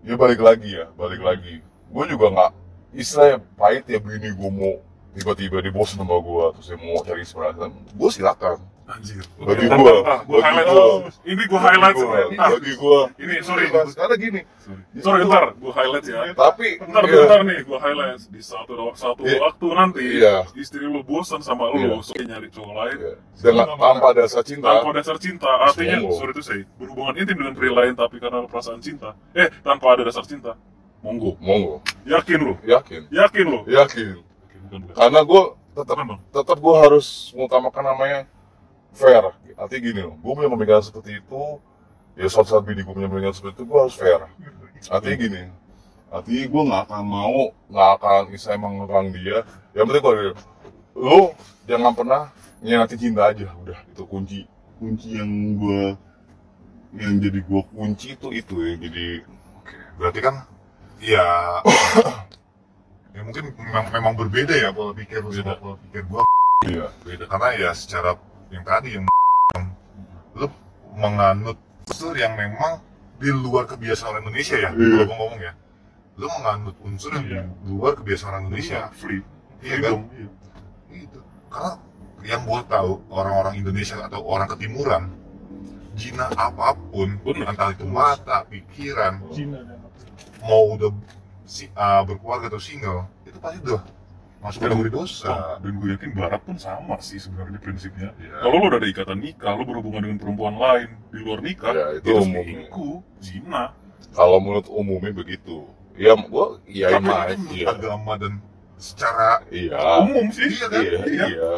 Ya balik lagi ya, balik lagi. Gua juga nggak istilahnya pahit ya bini gua mau tiba-tiba dibosan sama gua terus dia mau cari inspirasi. Gua silakan. Anjir. Bagi gua, bagi highlight gua. Ini gua highlight Bagi gua, sebentar. bagi gua. Ini sorry, Karena gini. sorry. Ntar gua highlight ya. Tapi Bentar, ya, bentar nih, gua highlight di satu satu Iya. waktu nanti Iya. istri lu bosan sama Iya. lu, so nyari cowok lain ya, dengan tanpa dasar cinta. tanpa dasar cinta, artinya Monggo. sorry itu saya berhubungan intim dengan pria lain tapi karena perasaan cinta, eh tanpa ada dasar cinta, monggo, Monggo, yakin lu, yakin, yakin lu, yakin. Karena gue tetap tetap gue harus mengutamakan namanya fair. Artinya gini loh, gue punya pemikiran seperti itu, ya suatu saat bini gue punya pemikiran seperti itu, gue harus fair. Artinya gini, artinya gue nggak akan mau, nggak akan istilahnya mengekang dia. Yang penting gue, lu jangan pernah nyianatin cinta aja, udah itu kunci. Kunci yang gue, yang jadi gue kunci itu itu yang jadi Oke, berarti kan ya [coughs] ya mungkin memang, memang berbeda ya pola pikir lu sama pola pikir gua Iya. beda karena ya secara yang tadi yang lu menganut unsur yang memang di luar kebiasaan orang Indonesia ya Iya. kalau gua ngomong ya lu menganut unsur yang Iya. di luar kebiasaan orang Indonesia free, iya kan iya. gitu karena yang gua tahu orang-orang Indonesia atau orang ketimuran Cina apa pun Bener. entah itu mata pikiran dan mau udah si, ah, berkeluarga atau single itu pasti udah masuk kategori dosa. Dan gue yakin barat pun sama sih sebenarnya prinsipnya. Iya. Kalau lu udah ada ikatan nikah, lu berhubungan dengan perempuan lain di luar nikah, Ya, itu itu umum. selingkuh, zina. Kalau menurut umumnya begitu. ya gue iyain Tapi itu iya. agama dan secara iya. umum sih iya kan? iya. Iya.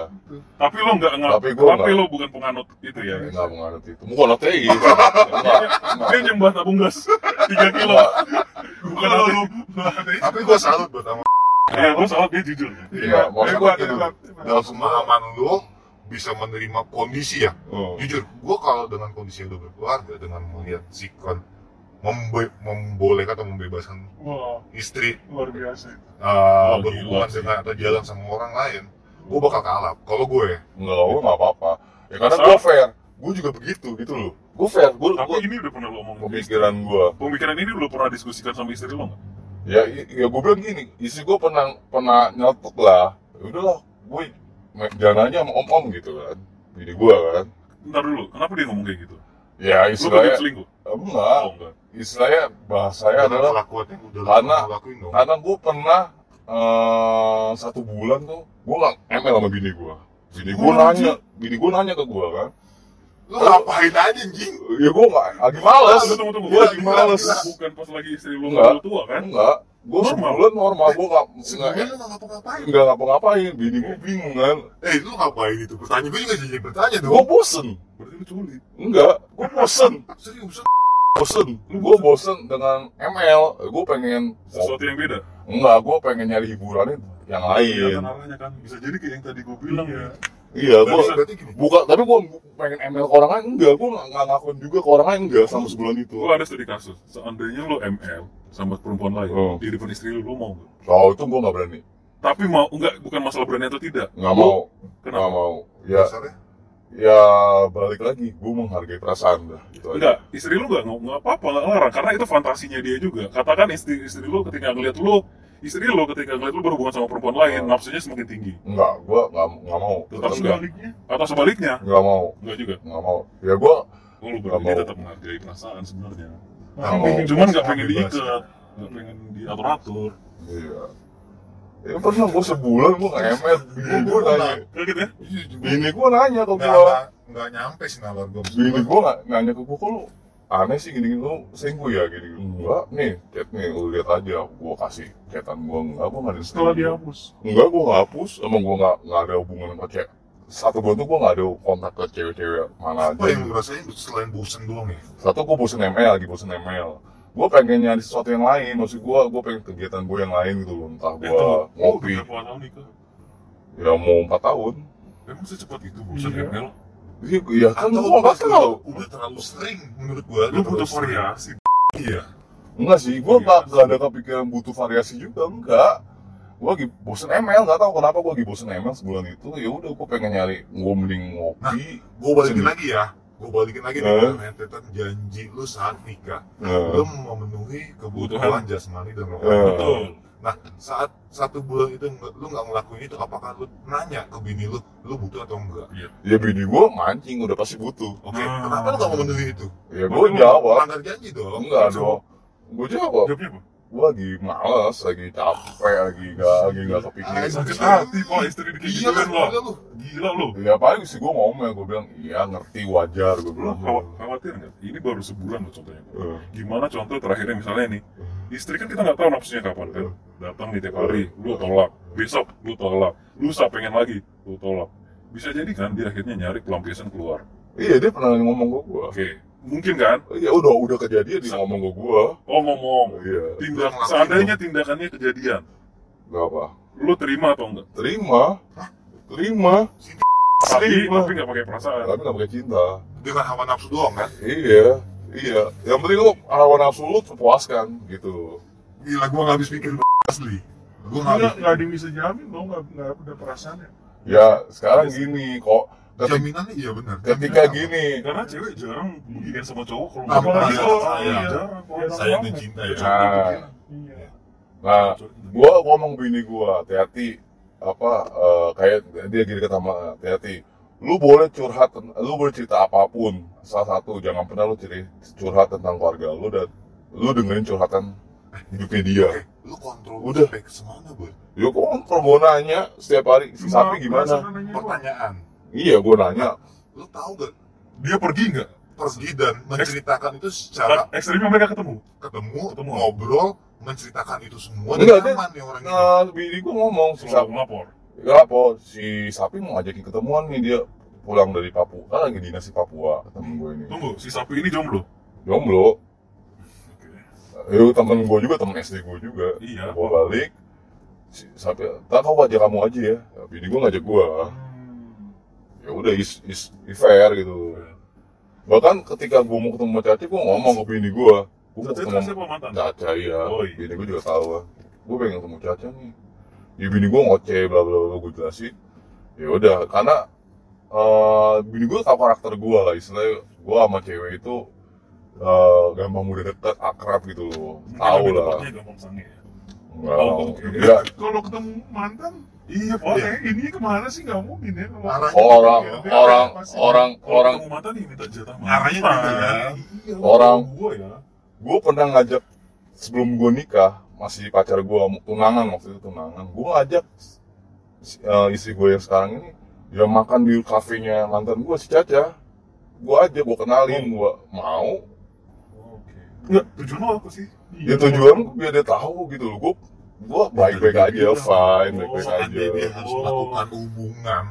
Tapi lo nggak nggak Tapi gua tapi lo bukan penganut itu ya? Nggak menganut itu. Bukan ateis [laughs] dia nyembah tabung gas 3 kilo. Bukan lo Tapi gue salut buat sama ya gue salah dia jujur iya maksud gue Hebat, gitu hebat. dalam pemahaman lo bisa menerima kondisi ya. Oh. Jujur, gue kalau dengan kondisi udah berkeluarga dengan melihat sikon membe membolehkan atau membebaskan Wah, istri luar biasa itu. uh, Oh, berhubungan gila sih. dengan atau jalan sama orang lain, gue bakal kalah. Kalau gue, Enggak, gue nggak apa-apa. Ya karena gue fair. Gue juga begitu gitu loh. Gue fair. Gue tapi ini udah pernah lo istri. pemikiran gue. pemikiran ini lo pernah diskusikan sama istri lo nggak Ya, ya gue bilang gini. Istri gue pernah pernah nyetok lah. Ya udahlah, gue jangan aja sama om-om gitu kan. Jadi gue kan. Bentar dulu, kenapa dia ngomong kayak gitu? Ya istilahnya, pengen selingkuh? enggak. Oh enggak. Istilahnya bahasanya dengan adalah Karena- lo lakuin dong. karena gue pernah eh, satu bulan tuh gue nggak ML sama bini gue. Bini gue nanya, bini gue nanya ke gue kan. Lo ngapain aja anjing? Ya gue nggak, lagi males. Tunggu, tunggu, tunggu. Gue lagi males. Bukan pas lagi istri lo Enggak. tua kan? Enggak, gue Normal. normal, gue nggak nggak Sebenarnya lo nggak ngapa-ngapain. nggak ngapa-ngapain, bini gue bingung kan, Eh, lu ngapain itu? Pertanyaan gue juga jadi bertanya dong. bosen, Berarti lu culik. enggak, gue bosen, Serius? bosen, gue bosen dengan ML, gue pengen, Sesuatu yang beda. enggak, gue pengen nyari hiburannya yang lain, Kelihatan arahnya kan. Bisa jadi kayak yang tadi gue bilang Iya. ya. Iya, gue Berarti, berarti gini. buka, tapi gue pengen ML ke orang lain, enggak, gue nggak ngakuin juga ke orang lain, enggak, sama sebulan itu, Gue ada studi kasus. Seandainya lo ML sama perempuan lain Oh. di depan istri lo, lo mau nggak? soal itu gue nggak berani, Tapi mau enggak bukan masalah berani atau tidak. nggak mau, Kenapa? nggak mau, ya, Dasarnya? ya balik lagi, gue menghargai perasaan dah, itu aja. Enggak, istri lu enggak nggak apa-apa nggak larang karena itu fantasinya dia juga. Katakan istri istri lu ketika ngeliat lu, istri lu ketika ngeliat lu berhubungan sama perempuan lain, Oh. nafsunya semakin tinggi. Enggak, gue nggak nggak mau, Tetap Sebaliknya, Atau sebaliknya, nggak mau, enggak juga. nggak mau, ya gue Oh, lu Nggak berarti mau. tetap menghargai perasaan sebenarnya. Nggak tapi mau. Cuman nggak pengen diikat, nggak pengen diatur-atur. Iya. Ya pernah gue sebulan gue nggak emet, bini gue nanya, Kaget ya? bini gue nanya ke Nggak, gue, nggak, nggak nyampe sih nalar gue. bini gue nggak nanya ke gue, kok aneh sih gini gini lu selingkuh ya gini enggak nih chat nih lu lihat aja gue kasih chatan gue enggak gue nggak ada setelah dihapus. enggak gue nggak hapus emang gue nggak nggak ada hubungan sama cewek satu bulan tuh gue nggak ada kontak ke cewek-cewek mana Apa aja yang lu rasain selain bosen doang ya? satu gue bosen ML lagi bosen ML gue pengen nyari sesuatu yang lain maksud gue gue pengen kegiatan gue yang lain gitu loh entah gue. Oh, ngopi udah berapa tahun nikah? ya mau empat tahun Emang secepat itu bosan Iya. ML? Iya iya kan Atau gue nggak udah- tahu Udah terlalu sering menurut gue. Lu butuh variasi. Iya. Enggak sih, gue nggak nggak ada kepikiran butuh variasi juga, enggak. Gue lagi bosen ML, nggak tahu kenapa gue lagi bosen ML sebulan itu. Ya udah, gue pengen nyari, gue mending ngopi. Gue balikin Sini. lagi ya. Gue balikin lagi Eh. dengan rentetan janji lu saat nikah. Nah, Lu memenuhi kebutuhan jasmani dan Eh. rohani. Betul. Nah, saat satu bulan itu lu nggak ngelakuin itu, apakah lu nanya ke bini lu, lu butuh atau enggak? ya bini gue mancing, udah pasti butuh. Oke, Ah. kenapa lu nggak memenuhi itu? Ya gue Betul. jawab, Melanggar janji dong. enggak dong. Gue jawab, Jawabnya apa? gue lagi males, lagi capek, lagi nggak lagi nggak kepikiran. Sakit Iya. hati pak istri Iya digituin lah, lo. gila lu. Gila lo. Ya paling sih gue ngomel, gue bilang, iya ngerti wajar, gue Lo bilang. khaw- khawatir nggak? Ini baru sebulan loh contohnya. Eh, Gimana contoh terakhirnya misalnya nih, istri kan kita nggak tahu nafsunya kapan kan. Datang nih tiap hari, lu tolak. Besok lu tolak. Lusa pengen lagi, lu tolak. Bisa jadi kan dia akhirnya nyari pelampiasan keluar. Iya dia pernah ngomong ke gue. Oke, mungkin kan? Ya udah udah kejadian dia ngomong ke gue. Oh ngomong, Iya, tindak seandainya tindakannya kejadian, nggak apa. lu terima atau enggak? Terima, terima, Tapi terima. tapi nggak pakai perasaan. Tapi nggak pakai cinta. Dengan hawa nafsu doang kan? Iya, iya. Yang penting lu hawa nafsu lu terpuaskan gitu. Gila, gua nggak habis pikir asli. Gua nggak Nggak, ada yang bisa jamin dong, nggak nggak ada perasaannya. Ya sekarang gini kok. Ketika, Jaminannya iya benar. ketika gini, Karena cewek jarang beginian sama cowok kalau Apalagi kalau sayang. sayang. Kalau Iya. Sayang dan cinta ya. Nah. Iya. nah, gua ngomong bini gua, hati-hati apa eh, kayak dia gini kata sama hati-hati. Lu boleh curhat, lu boleh cerita apa pun. Salah satu jangan pernah lu ceri- curhat tentang keluarga lu dan lu dengerin curhatan hidupnya dia. Oke, lu kontrol Udah. sampai ke semana, boy? Ya kok kontrol gua nanya setiap hari si sapi gimana? Pertanyaan. Iya gua nanya. Lu tahu gak? Dia pergi nggak? pergi dan menceritakan itu secara ekstrimnya mereka ketemu. ketemu, Ketemu. ngobrol, menceritakan itu semua Enggak, dan dia- nyaman nih orang ini. Nah, bini gue ngomong si Sapi, melapor. ya apa, si Sapi mau ngajakin ketemuan nih dia pulang dari Papua, kan lagi dinas di Papua temen gue ini. Tunggu, si sapi ini jomblo. Jomblo. Ya temen gue juga, temen SD gue juga. Iya. Gue balik, Sapi, tak kau ajak kamu aja ya. bini gue ngajak gue, Hmm. ya udah is, is, is fair gitu. Bahkan ketika gue mau ketemu Caci, gue ngomong ke bini gue, gue mau Caca ketemu siapa mantan? Caca ya, Oh, iya. bini gue juga tahu. Gue pengen ketemu Caca nih. Ya bini gue ngoceh bla bla bla gue jelasin. Ya udah, karena eh bini gue tahu karakter gue lah, istilahnya gue sama cewek itu eh gampang mudah dekat, akrab gitu loh. Mungkin Tahu lah. gampang sange ya. Enggak, Oh, ya, Kalau ketemu mantan, Iya, oh eh, ini ke mana sih nggak mungkin ya? Arahnya orang gitu ya. orang Pasti. orang Kalau orang ketemu mantan nih minta jatah Arahnya mantan. gitu ya. Iya, Orang- gua ya. gue pernah ngajak sebelum gue nikah masih pacar gue tunangan waktu itu tunangan gue ngajak eh, istri gue yang sekarang ini ya makan di kafenya mantan gue si Caca gue aja gue kenalin gue mau Enggak, tujuan lo apa sih? ya tujuan gua biar dia tahu gitu loh gue gue baik baik aja fine baik baik aja dia harus Oh. melakukan hubungan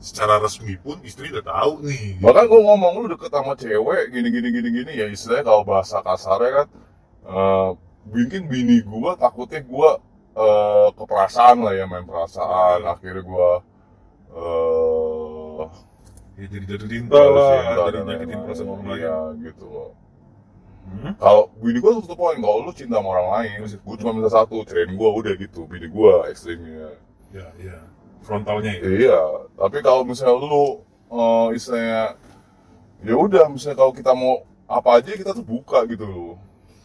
secara resmi pun istri udah tahu nih. bahkan gue ngomong lu deket sama cewek gini gini gini gini ya istilahnya kalau bahasa kasarnya kan eh bikin bini gue takutnya gue eh keperasaan lah ya main perasaan akhirnya gue eh Ya jadi jatuh cinta lah, cinta jadi nyakitin perasaan orang lain. iya gitu loh Hmm? kalau bini gue tuh poin kalau lu cinta sama orang lain gue cuma minta satu cerain gue udah gitu bini gue ekstrimnya Ya, ya. Frontalnya ya. Iya, tapi kalau misalnya lu eh istilahnya ya udah misalnya kalau kita mau apa aja kita tuh buka gitu loh.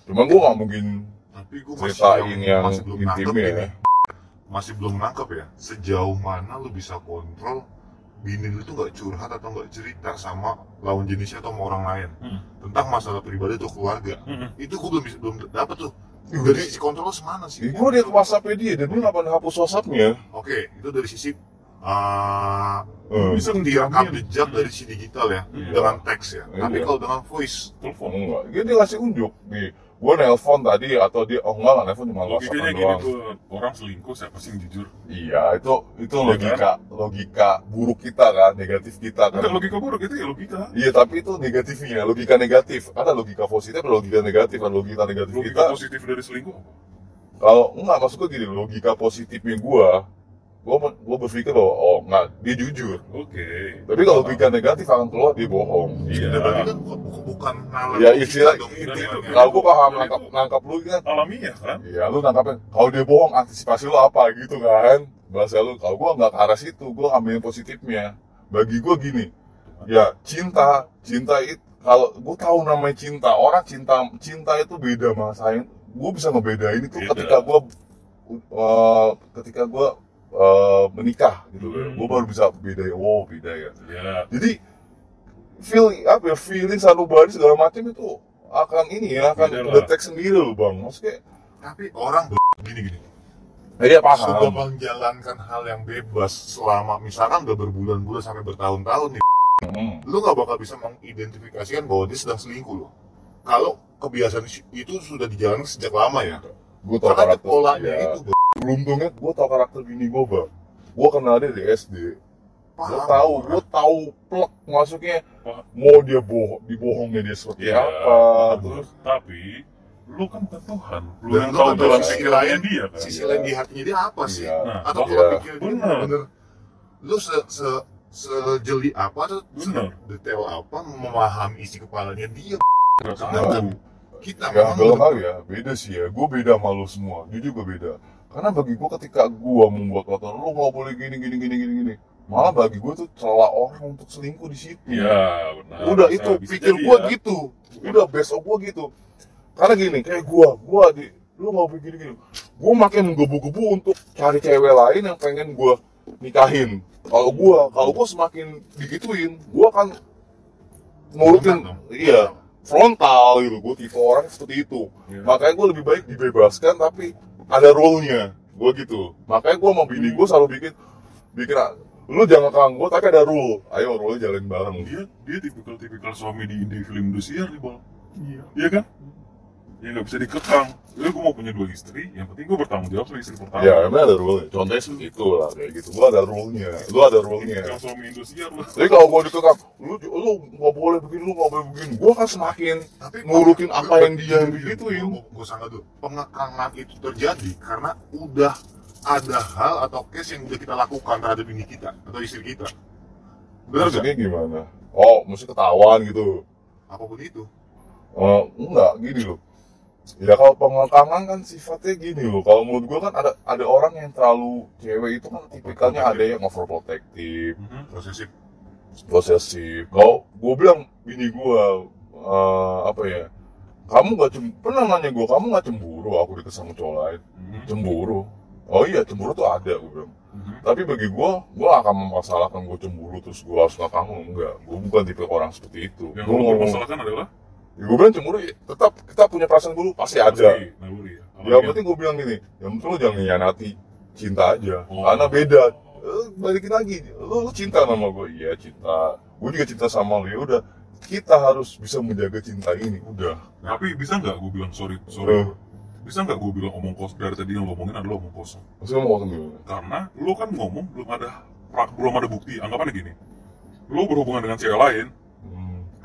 Cuman gua nggak mungkin Tapi gue masih, ceritain yang, yang masih belum nangkep intimnya ini. ya. Masih belum nangkep ya. Sejauh mana lu bisa kontrol bini lu tuh nggak curhat atau nggak cerita sama lawan jenisnya atau sama orang lain Hmm. tentang masalah pribadi atau keluarga. Hmm. Itu gue belum bisa belum dapet tuh. Dari sisi kontrol semana sih? Gue liat WhatsAppnya dia dan dia nggak pernah hapus WhatsAppnya. Oke, itu dari sisi uh, Hmm. Bisa direkam jejak dari sisi digital ya, Iya. dengan teks ya. Tapi Iya. kalau dengan voice, Telepon. Enggak, dia, dia ngasih unjuk nih. Gue nelpon tadi atau dia oh enggak lah nelpon cuma Logikanya WhatsApp gini doang. tuh, orang selingkuh siapa sih yang jujur? Iya, itu itu Iya logika logika buruk kita kan, negatif kita kan. Enggak, logika buruk itu ya logika. Iya, tapi itu negatifnya, logika negatif. Ada logika positif, ada logika negatif, ada logika negatif Logika kita. positif dari selingkuh kalau enggak maksud gue gini logika positifnya gue gue gue berpikir bahwa oh enggak dia jujur Oke. tapi kalau logika negatif akan keluar dia bohong Iya. ya, berarti kan bukan, bukan nalar ya istilah dong, itu hitungannya. kalau gue paham nangkap nangkap lu kan Alamiah kan? ya lu nangkapnya kalau dia bohong antisipasi lu apa gitu kan bahasa lu kalau gue nggak ke arah situ gue ambil yang positifnya bagi gue gini ya cinta cinta itu kalau gue tahu namanya cinta orang cinta cinta itu beda sama sayang gue bisa ngebedain itu Beda. ketika gue uh, ketika gue uh, menikah gitu Hmm. gue baru bisa bedain wow beda ya. Ya. jadi feel apa ya feeling sanubari segala macam itu akan ini ya akan Beda detek sendiri loh bang. Maksudnya tapi orang gini gini. Dia sudah paham menjalankan hal yang bebas selama misalkan udah berbulan-bulan sampai bertahun-tahun nih Hmm. lu nggak bakal bisa mengidentifikasikan bahwa dia sedang selingkuh loh. Kalau kebiasaan itu sudah dijalankan sejak lama ya. Gue tau karena polanya ya. itu beruntungnya gue tau karakter bini gue bang. Gue kenal dia di SD gue tahu gue tahu plek masuknya mau dia bohong dibohongnya dia seperti Iya. apa terus Tapi lu kan bukan Tuhan. Lu Dan yang lu tahu kan tahu sisi lain, dia kan. sisi lain di hatinya dia apa sih? Iya. Nah, atau Iya. kalau pikir dia Bener. lu se se sejeli apa atau detail apa memahami isi kepalanya dia? Karena kita ya memang ya. Beda sih ya. Gue beda sama lu semua. Jujur gue beda karena bagi gue ketika gue membuat aturan lu nggak boleh gini gini gini gini gini. Malah bagi gue tuh celah orang untuk selingkuh di situ. Iya, benar. udah itu pikir gue ya. gitu. Udah besok gue gitu. Karena gini kayak gue gue di lu mau begini gini gue makin menggebu-gebu untuk cari cewek lain yang pengen gue nikahin. Kalau gue kalau gue semakin digituin gue akan nurutin iya frontal gitu. Gue tipe orang seperti itu. Iya. makanya gue lebih baik dibebaskan tapi ada rule nya gue gitu. Makanya gue mau bini gue selalu bikin bikin lu jangan kang gue tapi ada rule. Ayo rule jalan bareng. Dia dia tipikal tipikal suami di di film Indosiar nih bang. Iya. Iya kan ya nggak bisa dikekang. Ya gue mau punya dua istri yang penting gue bertanggung jawab sama istri pertama. Ya emang ada rule contohnya seperti itu lah kayak gitu. Lu ada rule nya lu ada rule nya tipikal suami Indosiar lah jadi kalau gue dikekang lu lu nggak boleh begini lu nggak boleh begini. Gue kan semakin Tapi ngurutin apa yang dia yang begituin Gue sangat tuh pengekangan itu terjadi karena udah ada hal atau case yang udah kita lakukan terhadap ini kita atau istri kita. Benar gak? maksudnya gimana? Oh mesti ketahuan gitu. Apa pun itu. Oh, enggak, gini loh. Ya kalau pengekangan kan sifatnya gini loh. Kalau menurut gua kan ada ada orang yang terlalu cewek itu kan tipikalnya ada yang overprotective, Mhm. Posesif. posesif. Kalau gua bilang bini gua eh, apa ya? Kamu gak cem pernah nanya gua, kamu gak cemburu aku deket sama cowok lain? Mhm. Cemburu. Oh iya, cemburu tuh ada gua bilang. Mhm. Tapi bagi gua, gua akan mempersalahkan gua cemburu terus gua harus ngekang lu. enggak. Gua bukan tipe orang seperti itu. yang ngomong, permasalahkan adalah ya gua bilang cemburu ya, tetap kita punya perasaan dulu pasti ada. Pasti, naluri ya Ya yang penting gue bilang gini, yang penting lu jangan nyanati cinta aja, Oh. karena beda. Eh, balikin lagi, lu, lu cinta sama gue, iya cinta. Gue juga cinta sama lu, ya udah. Kita harus bisa menjaga cinta ini, udah. tapi bisa nggak gue bilang sorry sorry Eh, bisa nggak gue bilang omong kosong dari tadi yang lo omongin adalah omong kosong maksudnya mau ngomong gimana? karena lo kan ngomong belum ada belum ada bukti anggapannya gini lo berhubungan dengan cewek lain.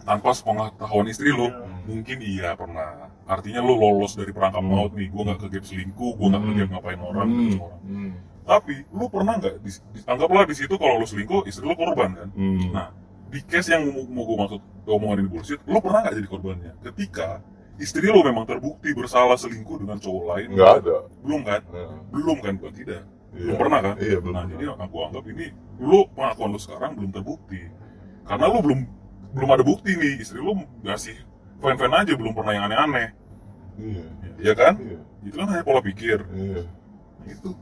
Tanpa sepengetahuan istri lo mungkin iya pernah artinya lo lolos dari perangkap Hmm. maut nih gue nggak ke gap selingkuh gue nggak ke Hmm. gap ngapain orang Hmm. gitu orang Hmm. tapi lo pernah nggak di- anggaplah di situ kalau lo selingkuh istri lo korban kan Hmm. Nah, di case yang mau, mau gue maksud omongan ini bullshit, lo pernah nggak jadi korbannya? Ketika istri lo memang terbukti bersalah selingkuh dengan cowok lain, Nggak ada. belum kan? Nah, Belum kan? Bukan tidak. iya. Belum pernah kan? Iya, belum Nah, pernah. jadi aku anggap ini lo pengakuan lo sekarang belum terbukti. Karena lo belum belum ada bukti nih, istri lo ngasih fan-fan aja, belum pernah yang aneh-aneh. Iya. Ya kan? Iya. Itu kan hanya pola pikir. Iya. Itu.